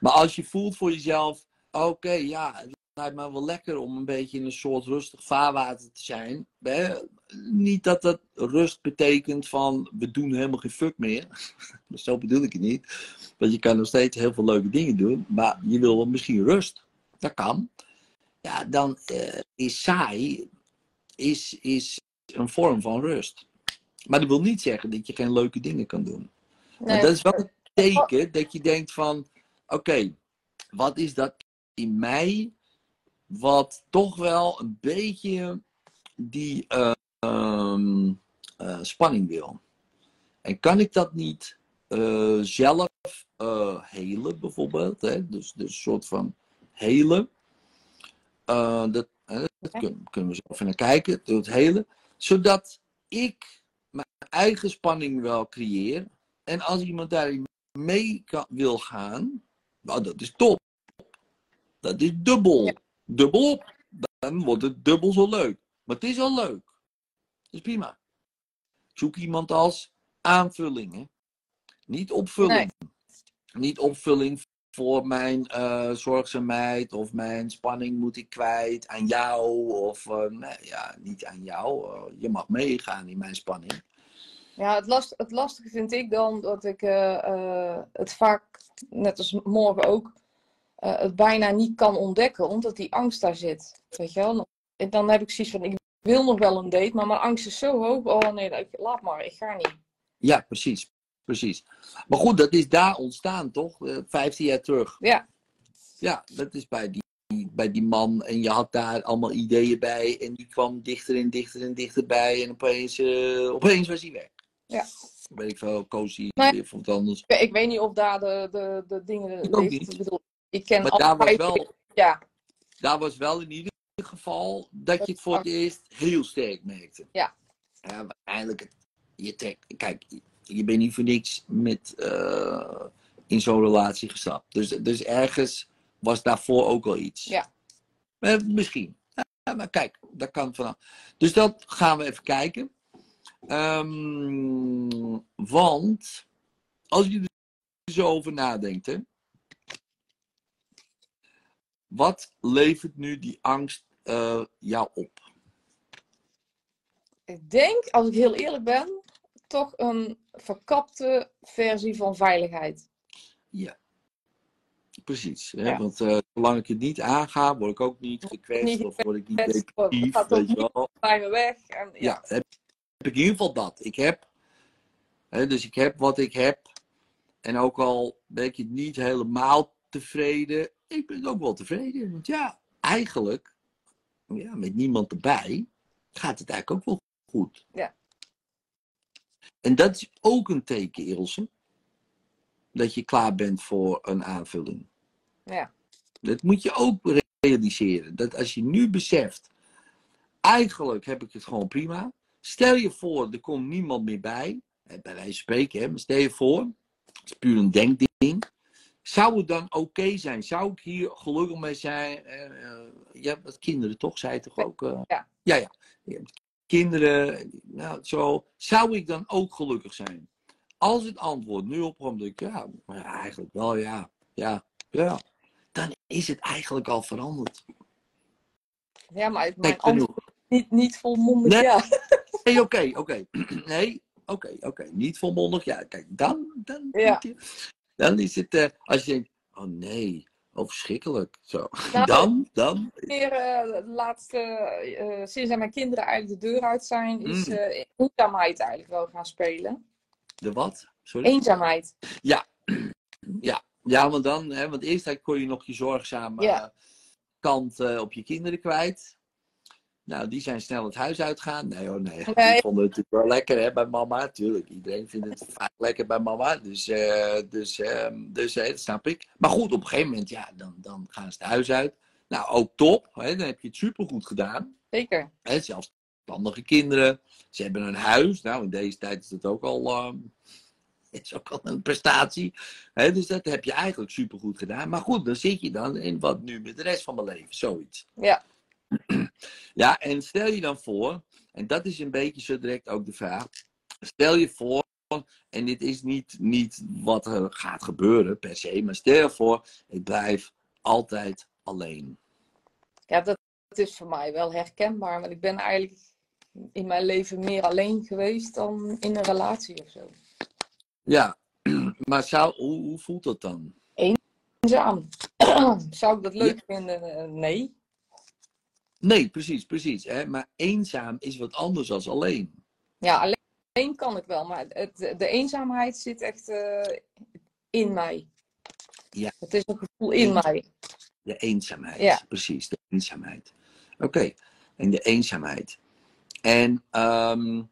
maar als je voelt voor jezelf, oké, ja, lijkt me wel lekker om een beetje in een soort rustig vaarwater te zijn. Hè? Niet dat dat rust betekent van we doen helemaal geen fuck meer. Zo bedoel ik het niet. Want je kan nog steeds heel veel leuke dingen doen, maar je wil wel misschien rust. Dat kan. Ja, dan eh, is saai is, is een vorm van rust. Maar dat wil niet zeggen dat je geen leuke dingen kan doen. Nee, dat is wel een teken dat je denkt van, oké, wat is dat in mij wat toch wel een beetje die eh, ehm, eh, spanning wil. En kan ik dat niet eh, zelf eh helen bijvoorbeeld? Hè? Dus, dus een soort van helen. Dat dat kun- kunnen we zo even naar kijken, door het helen. Zodat ik mijn eigen spanning wel creëer. En als iemand daarin mee kan, wil gaan, nou dat is top. Dat is dubbel. Ja. Dubbel op. Dan wordt het dubbel zo leuk. Maar het is al leuk. Dat is prima. Zoek iemand als aanvulling. Hè? Niet opvulling. Niet opvulling voor mijn eh, zorgzaamheid of mijn spanning moet ik kwijt aan jou. Of eh, nee, ja, niet aan jou. Eh, je mag meegaan in mijn spanning. Ja, het, last, het lastige vind ik dan dat ik het vaak, net als morgen ook, eh, het bijna niet kan ontdekken, omdat die angst daar zit. Weet je wel? En dan heb ik zoiets van, ik wil nog wel een date, maar mijn angst is zo hoog. Oh nee, laat maar, ik ga niet. Ja, precies. Precies. Maar goed, dat is daar ontstaan, toch? Eh, 15 jaar terug. Ja, Ja, dat is bij die, bij die man. En je had daar allemaal ideeën bij. En die kwam dichter en dichter en dichterbij. En opeens, eh, opeens was hij weg. Ja. Weet ik veel, weer voor wat anders. ik, ik weet niet of daar de, de, de dingen niet. Ik bedoel, ik ken Maar daar was, wel, Ja, daar was wel in ieder geval dat je het voor het eerst heel sterk merkte. Ja. Ja, eigenlijk, je trekt, kijk, je bent niet voor niks met, eh, in zo'n relatie gestapt. Dus, dus ergens was daarvoor ook al iets. Ja. Eh, misschien. Ja, maar kijk, dat kan vanaf. Dus dat gaan we even kijken. Ehm, want als je er zo over nadenkt, hè, wat levert nu die angst eh, jou op? ik denk, als ik heel eerlijk ben, toch een verkapte versie van veiligheid. Ja. Precies. Hè? Ja. Want eh, zolang ik het niet aanga, word ik ook niet gekwetst of word ik niet depressief. gaat ook Weet je niet wel. Bij me weg. En, ja. Ja, heb, heb ik in ieder geval dat. Ik heb, hè, dus ik heb wat ik heb. En ook al ben ik niet helemaal tevreden, ik ben ook wel tevreden. Want ja, eigenlijk, ja, met niemand erbij, gaat het eigenlijk ook wel goed. Ja. En dat is ook een teken, Ilse, dat je klaar bent voor een aanvulling. Ja. Dat moet je ook realiseren. Dat als je nu beseft, eigenlijk heb ik het gewoon prima. Stel je voor, er komt niemand meer bij. Bij wijze van spreken, hè, maar stel je voor, het is puur een denkding. Zou het dan oké zijn? Zou ik hier gelukkig mee zijn? Je hebt wat kinderen, toch? Zei je toch ook? eh? Ja. Ja, ja. Kinderen. Nou, zo. Zou ik dan ook gelukkig zijn? Als het antwoord nu opkomt, denk ik, ja, maar eigenlijk wel, ja. Ja, ja. Dan is het eigenlijk al veranderd. Ja, maar mijn Kijk, antwoord is niet, niet volmondig Nee. ja. Nee, oké, oké. Nee, Oké, oké. Niet volmondig. Ja, kijk, dan, dan, Ja. Dan is het, eh, als je denkt, oh nee, oh verschrikkelijk. Zo. Nou, dan, dan, Weer eh, de laatste, eh, sinds mijn kinderen eigenlijk de deur uit zijn, is Mm. eenzaamheid eigenlijk wel gaan spelen. de wat? Sorry? Eenzaamheid. Ja, ja want dan, hè, want eerst kon je nog je zorgzame Ja. kant op je kinderen kwijt. Nou, die zijn snel het huis uitgegaan. Nee hoor, nee. Nee. Die vonden het natuurlijk wel lekker hè, bij mama. Tuurlijk, iedereen vindt het vaak lekker bij mama. Dus, eh, dus, ehm, dus dat snap ik. Maar goed, op een gegeven moment, ja, dan, dan gaan ze het huis uit. Nou, ook top. Hè, dan heb je het supergoed gedaan. Zeker. Hè, zelfstandige kinderen. Ze hebben een huis. Nou, in deze tijd is dat ook al, ehm, is ook al een prestatie. Hè, dus dat heb je eigenlijk supergoed gedaan. Maar goed, dan zit je dan in wat nu met de rest van mijn leven. Zoiets. Ja. Ja, en stel je dan voor, en dat is een beetje zo direct ook de vraag. Stel je voor, en dit is niet, niet wat er gaat gebeuren per se, maar stel je voor, ik blijf altijd alleen. Ja, dat, dat is voor mij wel herkenbaar, want ik ben eigenlijk in mijn leven meer alleen geweest dan in een relatie of zo. Ja, maar zou, hoe, hoe voelt dat dan? Eenzaam. Zou ik dat leuk vinden? Eh, Nee. Nee, precies, precies. Hè? Maar eenzaam is wat anders dan alleen. Ja, alleen, alleen kan ik wel, maar het, de eenzaamheid zit echt eh, in mij. Ja. Het is een gevoel in mij. De eenzaamheid, Ja. precies, de eenzaamheid. Oké, en de eenzaamheid. En ehm,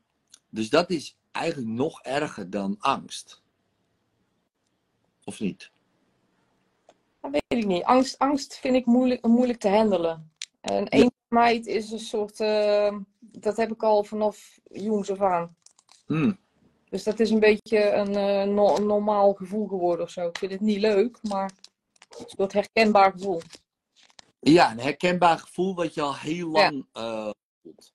dus dat is eigenlijk nog erger dan angst. Of niet? Dat weet ik niet. Angst, angst vind ik moeilijk, moeilijk te handelen. En eenzaamheid is een soort, eh, dat heb ik al vanaf jongs af aan. Hmm, Dus dat is een beetje een, eh, no- een normaal gevoel geworden of zo. Ik vind het niet leuk, maar een soort herkenbaar gevoel. Ja, een herkenbaar gevoel wat je al heel lang eh, voelt.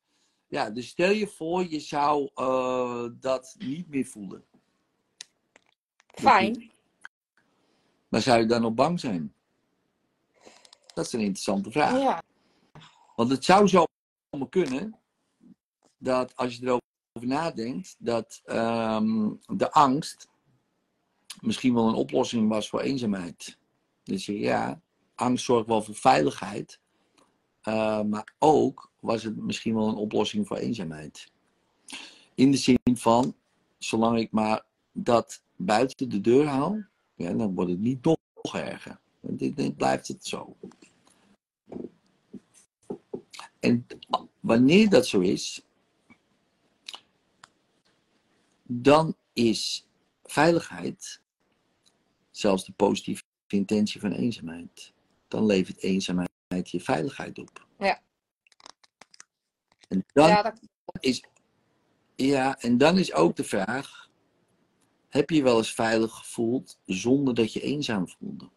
Ja, dus stel je voor, je zou eh, dat niet meer voelen. Fijn. Maar zou je dan nog bang zijn? Dat is een interessante vraag. Ja, Want het zou zo kunnen dat als je erover nadenkt, dat ehm, de angst misschien wel een oplossing was voor eenzaamheid. Dus ja, angst zorgt wel voor veiligheid, eh, maar ook was het misschien wel een oplossing voor eenzaamheid. In de zin van, zolang ik maar dat buiten de deur haal, ja, dan wordt het niet nog erger. Dit blijft het zo. En wanneer dat zo is, dan is veiligheid zelfs de positieve intentie van eenzaamheid. Dan levert eenzaamheid je veiligheid op. Ja. En dan, ja dat, is, ja, en dan is ook de vraag: heb je wel eens veilig gevoeld zonder dat je eenzaam voelde?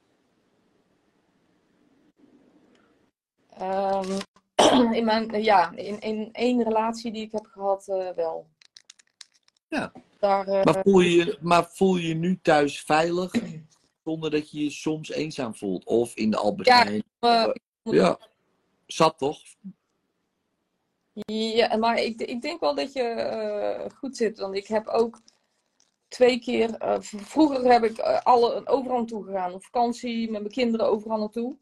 ehm, in, mijn, ja, in, in één relatie die ik heb gehad, eh, wel. Ja. Daar, eh, Maar voel je je, maar voel je nu thuis veilig zonder dat je je soms eenzaam voelt? Of in de Albert Ja, eh, Ja, zat toch? Ja, maar ik, ik denk wel dat je eh, goed zit. Want ik heb ook twee keer. eh, vroeger heb ik eh, alle, overal naartoe gegaan. Op vakantie met mijn kinderen overal naartoe.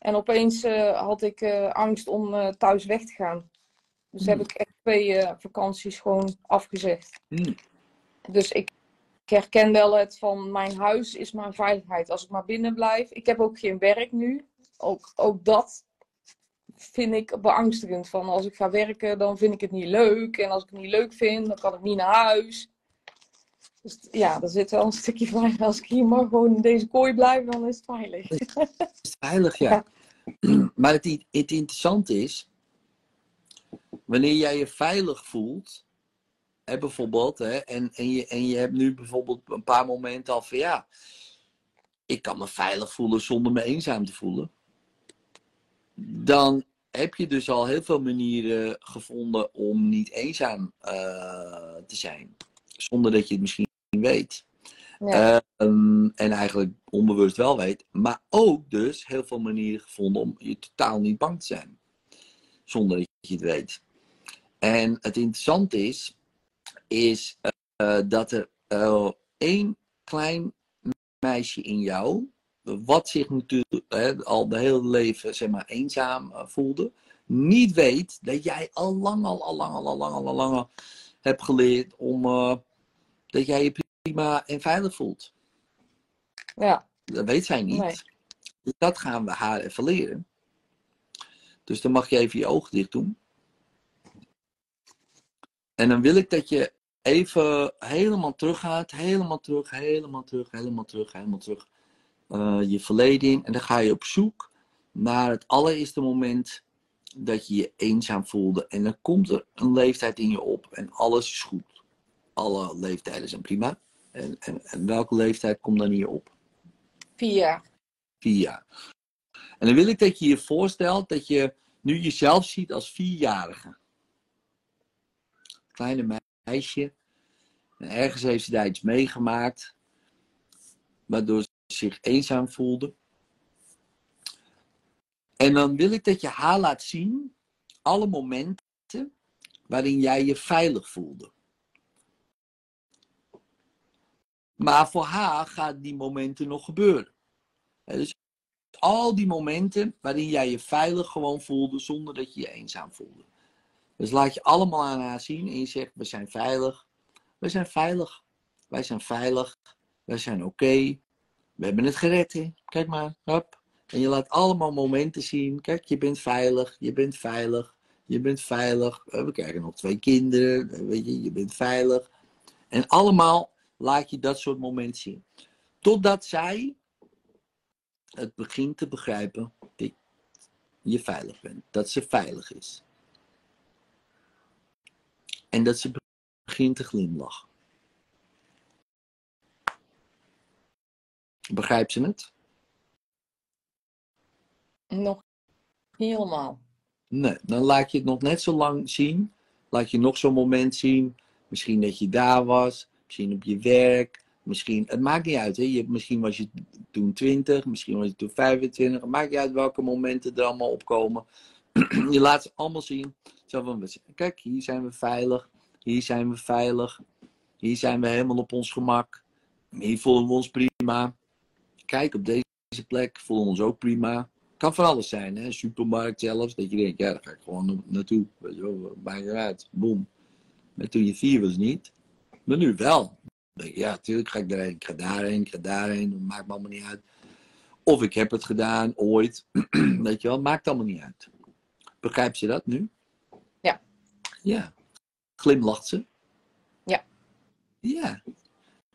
En opeens eh, had ik eh, angst om eh, thuis weg te gaan. Dus heb Hmm. ik echt twee vakanties gewoon afgezegd. Hmm. Dus ik, ik herken wel het van mijn huis is mijn veiligheid. Als ik maar binnen blijf. Ik heb ook geen werk nu. Ook, ook dat vind ik beangstigend. Van als ik ga werken, dan vind ik het niet leuk. En als ik het niet leuk vind, dan kan ik niet naar huis. Dus ja, er zit wel een stukje veilig. Als ik hier maar gewoon in deze kooi blijf, dan is het veilig. Is het veilig, ja. Maar het, het interessante is, wanneer jij je veilig voelt, hè, bijvoorbeeld, hè, en, en, je, en je hebt nu bijvoorbeeld een paar momenten al van ja, ik kan me veilig voelen zonder me eenzaam te voelen. Dan heb je dus al heel veel manieren gevonden om niet eenzaam eh, te zijn. Zonder dat je het misschien weet. Ja. Ehm, en eigenlijk onbewust wel weet. Maar ook dus heel veel manieren gevonden om je totaal niet bang te zijn. Zonder dat je het weet. En het interessante is, is eh, dat er eh, één klein meisje in jou, wat zich natuurlijk hè, al de hele leven zeg maar, eenzaam eh, voelde, niet weet dat jij al lang, al, al lang, al, al lang, al, al lang al hebt geleerd om eh, dat jij je prima en veilig voelt. Ja, Dat weet zij niet. Nee. Dus dat gaan we haar even leren. Dus dan mag je even je ogen dicht doen. En dan wil ik dat je even helemaal terug gaat. Helemaal terug, helemaal terug, helemaal terug, helemaal terug. eh, je verleden in. En dan ga je op zoek naar het allereerste moment dat je je eenzaam voelde. En dan komt er een leeftijd in je op en alles is goed. Alle leeftijden zijn prima. En, en, en welke leeftijd komt dan hier op? vier jaar. vier jaar. En dan wil ik dat je je voorstelt dat je nu jezelf ziet als vierjarige. Kleine meisje. En ergens heeft ze daar iets meegemaakt. Waardoor ze zich eenzaam voelde. En dan wil ik dat je haar laat zien. Alle momenten waarin jij je veilig voelde. Maar voor haar gaan die momenten nog gebeuren. Dus al die momenten waarin jij je veilig gewoon voelde zonder dat je je eenzaam voelde. Dus laat je allemaal aan haar zien en je zegt, we zijn veilig. We zijn veilig. Wij zijn veilig. Wij zijn oké. We hebben het gered. Hè? Kijk maar. Hop. En je laat allemaal momenten zien. Kijk, je bent veilig. Je bent veilig. Je bent veilig. We krijgen nog twee kinderen. Weet je, je bent veilig. En allemaal laat je dat soort momenten zien. Totdat zij het begint te begrijpen dat je veilig bent. Dat ze veilig is. En dat ze begint te glimlachen. Begrijpt ze het? Nog niet helemaal. Nee, dan laat je het nog net zo lang zien. Laat je nog zo'n moment zien. Misschien dat je daar was. Misschien op je werk. Misschien, het maakt niet uit. Hè? Je, misschien was je toen 20. Misschien was je toen 25. Het maakt niet uit welke momenten er allemaal opkomen. je laat ze allemaal zien. Zo van, kijk, hier zijn we veilig. Hier zijn we veilig. Hier zijn we helemaal op ons gemak. Hier voelen we ons prima. Kijk, op deze plek voelen we ons ook prima. Kan van alles zijn, hè? Supermarkt zelfs. Dat je denkt, ja, daar ga ik gewoon na- naartoe. Weet je wel, maakt niet uit. Boom. Maar toen je vier was niet. Maar nu wel. Je, ja, tuurlijk ga ik daarheen. Ik ga daarheen, ik ga daarheen. Maakt me allemaal niet uit. Of ik heb het gedaan, ooit. Weet je wel, maakt allemaal niet uit. Begrijpt ze dat nu? Ja. Ja. Glimlacht ze? Ja. Ja.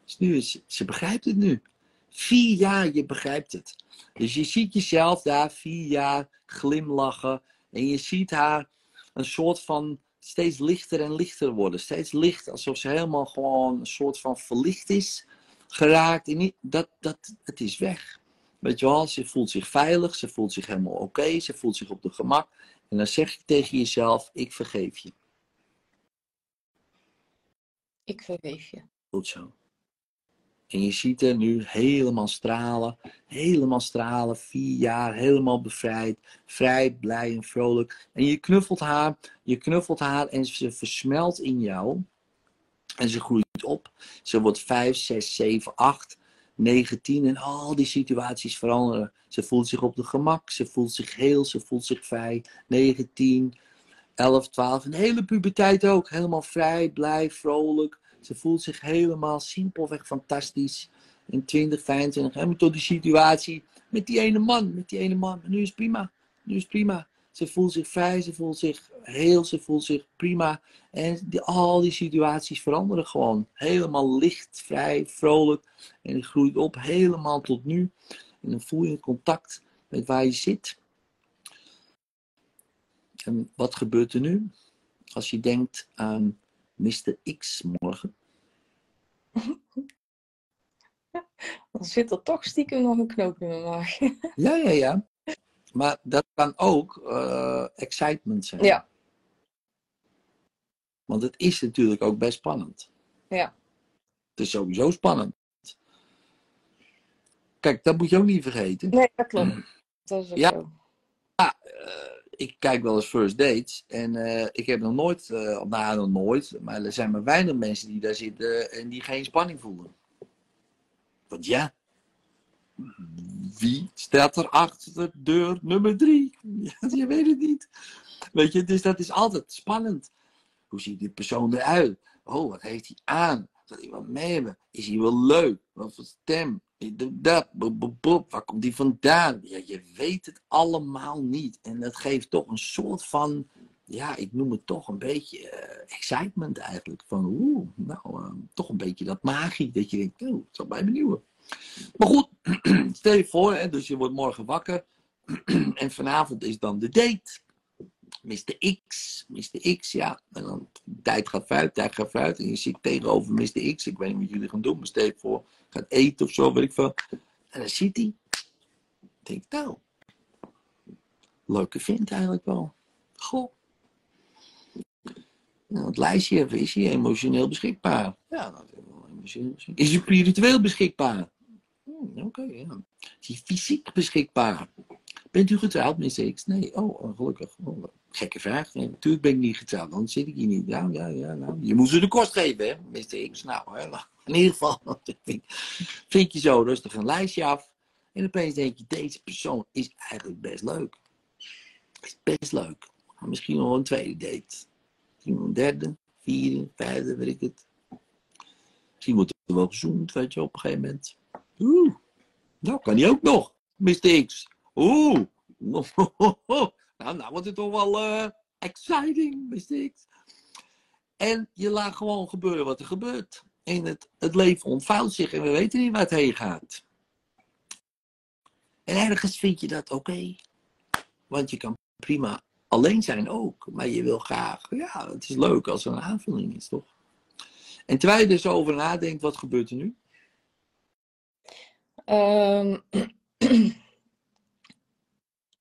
Dus nu is, ze begrijpt het nu. Vier jaar, je begrijpt het. Dus je ziet jezelf daar vier jaar glimlachen. En je ziet haar een soort van steeds lichter en lichter worden. Steeds licht, alsof ze helemaal gewoon een soort van verlicht is geraakt. En niet, dat, dat, het is weg. Weet je wel, ze voelt zich veilig, ze voelt zich helemaal oké, ze voelt zich op de gemak. En dan zeg je tegen jezelf, ik vergeef je. Ik vergeef je. Goed zo. En je ziet er nu helemaal stralen, helemaal stralen, vier jaar, helemaal bevrijd, vrij, blij en vrolijk. En je knuffelt haar, je knuffelt haar en ze versmelt in jou. En ze groeit op. Ze wordt vijf, zes, zeven, acht, negen, tien en al die situaties veranderen. Ze voelt zich op de gemak, ze voelt zich heel, ze voelt zich vrij. 9, 10, 11, 12 en de hele puberteit ook. Helemaal vrij, blij, vrolijk. Ze voelt zich helemaal simpelweg fantastisch. In 20, 25, helemaal tot die situatie met die ene man. Met die ene man. Nu is het prima. Nu is het prima. Ze voelt zich vrij, ze voelt zich heel, ze voelt zich prima. En die, al die situaties veranderen gewoon. Helemaal licht, vrij, vrolijk. En die groeit op helemaal tot nu. En dan voel je contact met waar je zit. En wat gebeurt er nu? Als je denkt aan Mr. X morgen. Dan zit er toch stiekem nog een knoop in mijn maag. Ja, ja, ja. Maar dat kan ook eh, excitement zijn. Ja. Want het is natuurlijk ook best spannend. Ja. Het is sowieso spannend. Kijk, dat moet je ook niet vergeten. Nee, dat klopt. Dat is ook Ja. zo. Eh, ik kijk wel eens first dates. En eh, ik heb nog nooit, of nou nog nooit, maar er zijn maar weinig mensen die daar zitten en die geen spanning voelen. Want ja, wie staat er achter deur nummer drie? Je weet het niet. Weet je, dus dat is altijd spannend. Hoe ziet die persoon eruit? Oh, wat heeft hij aan? Zal hij wat mee hebben? Is hij wel leuk? Wat voor stem? Dat, boep, boep, boep. waar komt die vandaan? Ja, je weet het allemaal niet. En dat geeft toch een soort van, ja, ik noem het toch een beetje eh, excitement eigenlijk. Van, oeh, nou, eh, toch een beetje dat magie. Dat je denkt, oh, het zal mij benieuwen. Maar goed, stel je voor, hè, dus je wordt morgen wakker. en vanavond is dan de date. Mr. X, Mr. X, ja. En dan, tijd gaat vooruit, tijd gaat vooruit. En je zit tegenover Mr. X. Ik weet niet wat jullie gaan doen, maar stel je voor, gaat eten of zo, weet ik veel. En dan zit hij. Denk, nou, leuke vindt eigenlijk wel. Goh. Nou, het lijstje, is hij emotioneel beschikbaar? Ja, dat is wel emotioneel beschikbaar. Is hij spiritueel beschikbaar? Hmm, Oké, ja. Is hij fysiek beschikbaar? Bent u getrouwd, Mr. X? Nee, oh, gelukkig. Oh, gekke vraag. Natuurlijk ben ik niet getrouwd, dan zit ik hier niet. Ja, ja, ja. Nou, je moet ze de kost geven, hè, Mr. X. Nou, hè, in ieder geval, vind, je zo rustig een lijstje af. En opeens denk je, deze persoon is eigenlijk best leuk. Is best leuk. Misschien nog een tweede date. Misschien nog een derde, vierde, vijfde, weet ik het. Misschien wordt er wel gezoend, weet je, op een gegeven moment. Oeh, nou kan hij ook nog, Mr. X. Oeh, nou, nou wordt het toch wel eh, exciting, Mr. X. En je laat gewoon gebeuren wat er gebeurt. En het, het leven ontvouwt zich en we weten niet waar het heen gaat. En ergens vind je dat oké. Want je kan prima alleen zijn ook. Maar je wil graag, ja, het is leuk als er een aanvulling is, toch? En terwijl je er zo over nadenkt, wat gebeurt er nu? Ehm,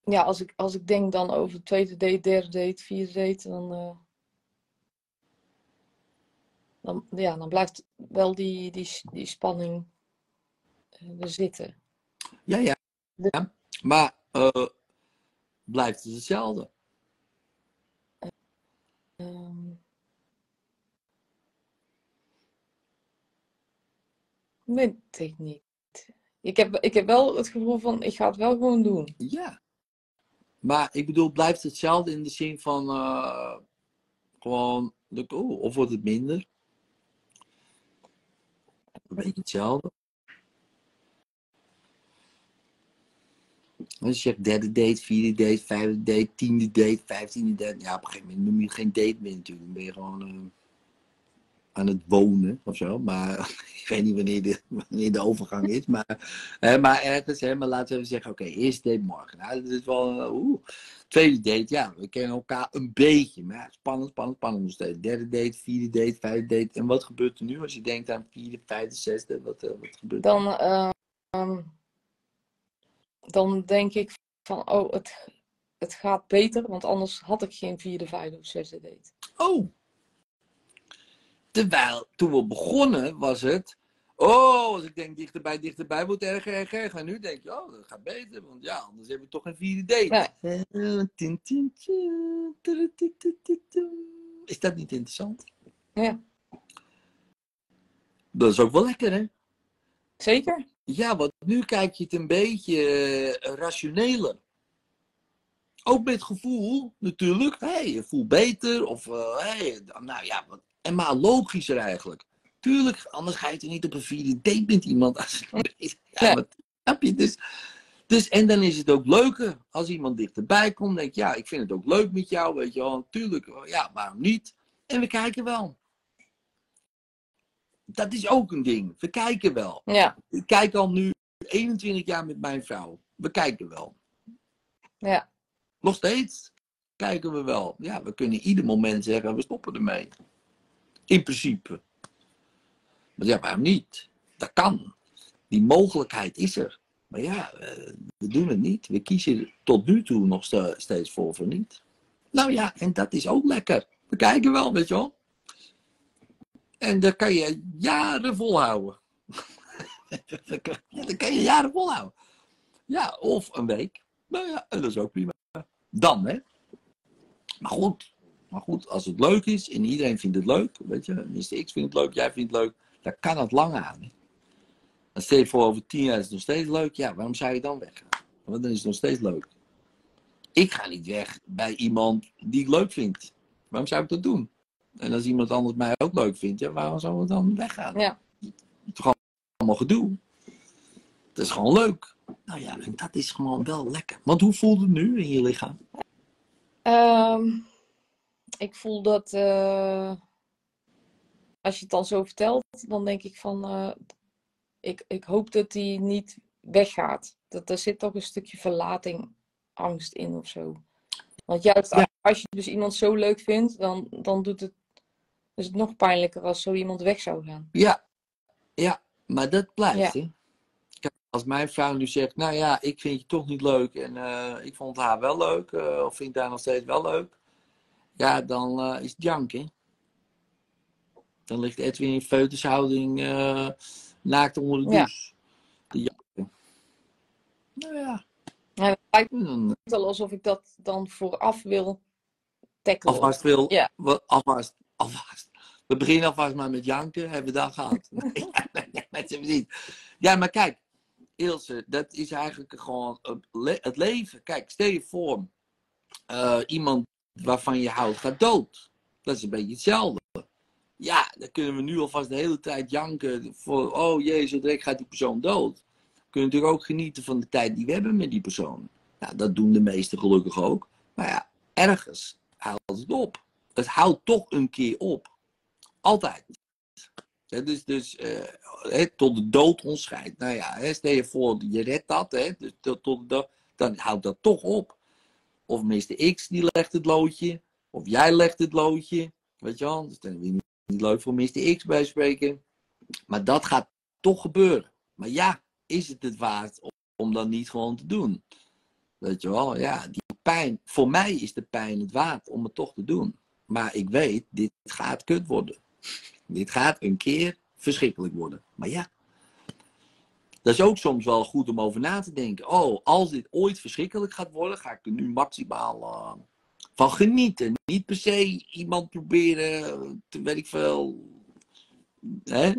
ja, als ik, als ik denk dan over tweede date, derde date, vierde date, dan, eh, dan, ja, dan blijft wel die, die, die spanning eh, er zitten. Ja, ja. ja. Maar eh, blijft het hetzelfde? Ehm, weet ik niet. Ik heb, ik heb wel het gevoel van, ik ga het wel gewoon doen. Ja. Maar ik bedoel, blijft het hetzelfde in de zin van uh, gewoon, oh, of wordt het minder? Een beetje hetzelfde. Als je zegt derde date, vierde date, vijfde date, tiende date, vijftiende date. Ja, op een gegeven moment noem je geen date meer natuurlijk. Dan ben je gewoon uh, aan het wonen of zo. Maar ik weet niet wanneer de, wanneer de overgang is. Maar, hè, maar ergens, hè, maar laten we even zeggen, oké, okay, eerste date morgen. Nou, dat is wel, uh, oeh. Tweede date, ja, we kennen elkaar een beetje. Maar spannend, spannend, spannend nog steeds. Derde date, vierde date, vijfde date. En wat gebeurt er nu als je denkt aan vierde, vijfde, zesde? Wat, uh, wat gebeurt er? Dan, uh, um, dan denk ik van, oh, het, het gaat beter. Want anders had ik geen vierde, vijfde of zesde date. Oh, Terwijl toen we begonnen was het. Oh, als ik denk dichterbij, dichterbij wordt erger, erger, erger. En nu denk je, oh, dat gaat beter. Want ja, anders hebben we toch een vierde date. Ja. Is dat niet interessant? Ja. Dat is ook wel lekker, hè? Zeker. Ja, want nu kijk je het een beetje uh, rationeler. Ook met gevoel, natuurlijk. Hey, je voelt beter. Of, uh, hey, nou ja, wat, en maar logischer eigenlijk. Tuurlijk, anders ga je toch niet op een vierde date met iemand. ja, wat heb je? Dus, dus, en dan is het ook leuker als iemand dichterbij komt. Denk ja, ik vind het ook leuk met jou, weet je wel. Tuurlijk, ja, waarom niet? En we kijken wel. Dat is ook een ding. We kijken wel. Ja. Ik kijk al nu 21 jaar met mijn vrouw. We kijken wel. Ja. Nog steeds kijken we wel. Ja, we kunnen ieder moment zeggen, we stoppen ermee. In principe. Maar ja, waarom niet? Dat kan. Die mogelijkheid is er. Maar ja, we doen het niet. We kiezen tot nu toe nog steeds voor voor niet. Nou ja, en dat is ook lekker. We kijken wel, weet je wel. En dat kan je jaren volhouden. dat kan je jaren volhouden. Ja, of een week. Nou ja, dat is ook prima. Dan, hè. Maar goed, maar goed, als het leuk is en iedereen vindt het leuk, weet je, Mr. X vindt het leuk, jij vindt het leuk, dan kan het lang aan. Dan stel je voor over tien jaar is het nog steeds leuk, ja, waarom zou je dan weggaan? Want dan is het nog steeds leuk. Ik ga niet weg bij iemand die ik leuk vind. Waarom zou ik dat doen? En als iemand anders mij ook leuk vindt, ja, waarom zou ik dan weggaan? Ja. Het is gewoon allemaal gedoe. Het is gewoon leuk. Nou ja, en dat is gewoon wel lekker. Want hoe voelt het nu in je lichaam? Ehm, ik voel dat eh, als je het dan zo vertelt, dan denk ik van eh, ik, ik hoop dat die niet weggaat. Dat er zit toch een stukje verlating, angst in of zo. Want juist Ja. als je dus iemand zo leuk vindt, dan, dan doet het, is het nog pijnlijker als zo iemand weg zou gaan. Ja, ja, maar dat blijft. Ja. Hè? Kijk, als mijn vrouw nu zegt, nou ja, ik vind je toch niet leuk en eh, ik vond haar wel leuk, eh, of vind haar nog steeds wel leuk, ja, dan eh, is het jank, hè? Dan ligt Edwin in feutushouding eh, naakt onder de Ja. douche. De janken. Nou ja, Ja, het lijkt dan wel alsof ik dat dan vooraf wil tackelen. alvast wil, Ja. wel, alvast, alvast. We beginnen alvast maar met janken, hebben we dat gehad. nee, nee, met z'n niet. Ja, maar kijk, Ilse, dat is eigenlijk gewoon het le- het leven. Kijk, stel je voor, eh, iemand waarvan je houdt gaat dood. Dat is een beetje hetzelfde. Ja, dan kunnen we nu alvast de hele tijd janken voor, oh jee, zo direct gaat die persoon dood. We kunnen natuurlijk ook genieten van de tijd die we hebben met die persoon. Nou, dat doen de meesten gelukkig ook. Maar ja, ergens houdt het op. Het houdt toch een keer op. Altijd. Hè, dus dus eh, tot de dood ons scheidt. Nou ja, stel je voor, je redt dat, hè, dus tot, tot dan houdt dat toch op. Of Mr. X die legt het loodje, of jij legt het loodje. Weet je wel, dus dan is niet leuk voor Mr. X bij spreken. Maar dat gaat toch gebeuren. Maar ja, is het het waard om dat niet gewoon te doen? Weet je wel, ja, die pijn. Voor mij is de pijn het waard om het toch te doen. Maar ik weet, dit gaat kut worden. Dit gaat een keer verschrikkelijk worden. Maar ja, dat is ook soms wel goed om over na te denken. Oh, als dit ooit verschrikkelijk gaat worden, ga ik er nu maximaal eh, van genieten. Niet per se iemand proberen, te weet ik veel, hè,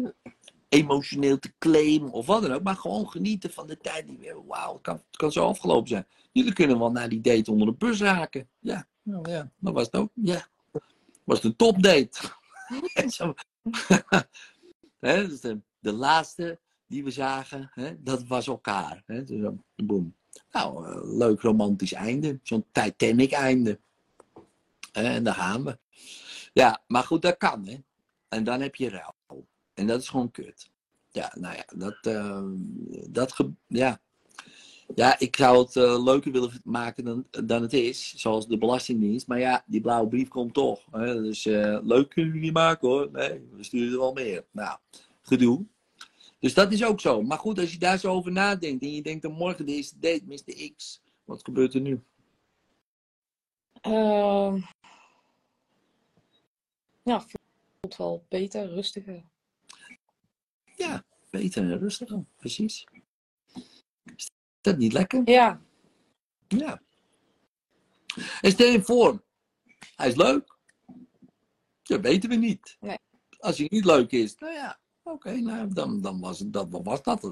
emotioneel te claimen of wat dan ook. Maar gewoon genieten van de tijd die we hebben. Wauw, het kan, het kan zo afgelopen zijn. Jullie kunnen wel naar die date onder de bus raken. Ja, nou ja, dat was het ook. Ja, was een topdate. Hè, dus de, de laatste die we zagen, hè, dat was elkaar. Hè, dus zo, boem. Nou, eh, leuk romantisch einde. Zo'n Titanic einde. en daar gaan we. Ja, maar goed, dat kan, hè. En dan heb je ruil. En dat is gewoon kut. Ja, nou ja, dat, eh, dat ja. Ja, ik zou het eh, leuker willen maken dan, dan het is, zoals de Belastingdienst. Maar ja, die blauwe brief komt toch. Hè? Dus leuk kunnen niet maken hoor. Nee, we sturen er wel meer. Nou, gedoe. Dus dat is ook zo. Maar goed, als je daar zo over nadenkt en je denkt dan morgen de eerste date, Mr. X. Wat gebeurt er nu? Ehm, ja, voelt wel beter, rustiger. Ja, beter en rustiger. Precies. Is dat niet lekker? Ja, Ja. En stel je voor, hij is leuk. Dat weten we niet. Nee. Als hij niet leuk is, nou ja, oké, nou, dan, dan was, het, dat, was dat.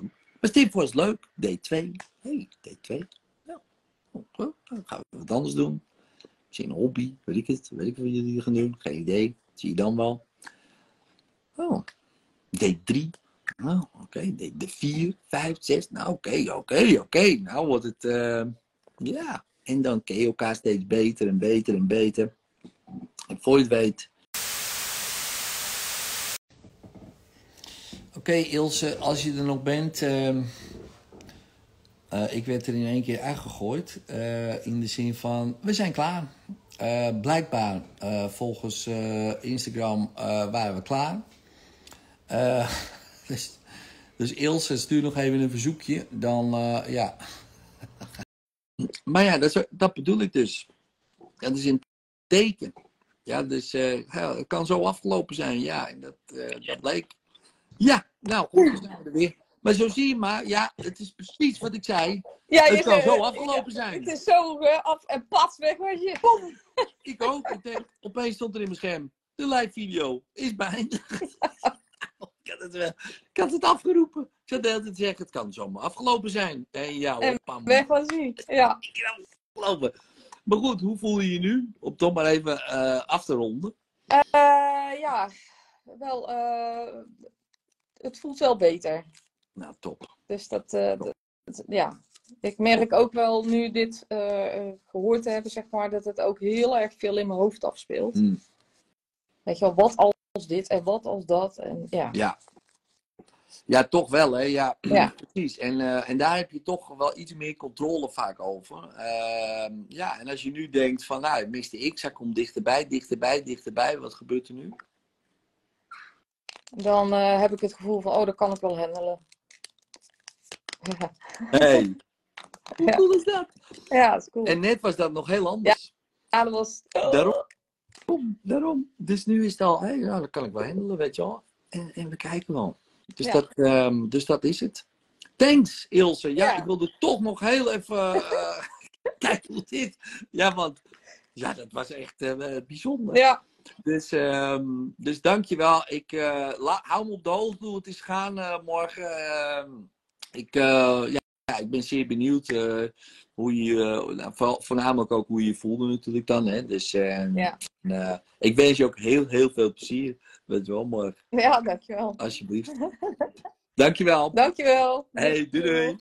Maar voor, is leuk. D2. hey, D2. Ja. oké, dan gaan we wat anders doen. Misschien een hobby, weet ik het. Weet ik wat jullie gaan doen. Geen idee. Zie je dan wel. Oh, D3. Nou, oké. D- D4, 5, 6. Nou, oké, oké, oké. Nou wordt het, eh, ja. En dan ken je elkaar steeds beter en beter en beter. En voor het weet. Oké, Ilse, als je er nog bent. ehm, eh, ik werd er in één keer uitgegooid. eh, in de zin van: we zijn klaar. Eh, blijkbaar, volgens Instagram, waren we klaar. Dus, dus Ilse, stuur nog even een verzoekje. Dan, ja. Maar ja, dat, dat bedoel ik dus. Dat is een teken. Ja, dus het kan zo afgelopen zijn. Ja, dat, eh, dat bleek. Ja, nou goed, dan zijn we er weer. Maar zo zie je maar, ja, het is precies wat ik zei. Ja, Het kan zo afgelopen zijn. Het is zo af en pas weg was je. Ik ook. Ik denk, opeens stond er in mijn scherm. De live video is beëindigd. ik, had het wel, ik had het afgeroepen. Ik zat de hele tijd zeggen, het kan zomaar afgelopen zijn. En hoor, En pam. Weg was hij. Ja. Afgelopen. Maar goed, hoe voel je je nu? Om toch maar even eh, af te ronden. Eh, ja, wel, eh, het voelt wel beter. Nou, top. Dus dat, eh, dat- dat- ja. Ik merk ook wel nu dit eh, eh, gehoord te hebben, zeg maar, dat het ook heel erg veel in mijn hoofd afspeelt. Hmm. Weet je wel, wat als dit en wat als dat. En ja, Ja. Ja, toch wel, hè? Ja, Ja. precies. En, eh, en daar heb je toch wel iets meer controle vaak over. Ehm, ja, en als je nu denkt van, nou, Mr. X, hij komt dichterbij, dichterbij, dichterbij. Wat gebeurt er nu? Dan eh, heb ik het gevoel van, oh, dat kan ik wel handelen. Hey. Hoe Ja. cool is dat? ja dat is cool. En net was dat nog heel anders. Ja, dat was... Daarom. Daarom. Dus nu is het al, hey, nou, dat kan ik wel handelen, weet je wel. En, en we kijken wel. Dus, Ja. dat, ehm, dus dat is het. Thanks, Ilse. Ja, Ja. ik wilde toch nog heel even eh, kijken hoe dit. Ja, want ja, dat was echt eh, bijzonder. Ja, Dus, ehm dus dankjewel. Ik la- hou me op de hoogte hoe het is gaan eh, morgen. Ehm, ik, eh, ja, ik ben zeer benieuwd hoe je, nou, vooral- voornamelijk ook hoe je je voelde natuurlijk dan. Hè? Dus ehm, Ja. en, ik wens je ook heel, heel veel plezier. Weet je wel, morgen. ja, dankjewel. Alsjeblieft. dankjewel. Dankjewel. Hey, doei doei.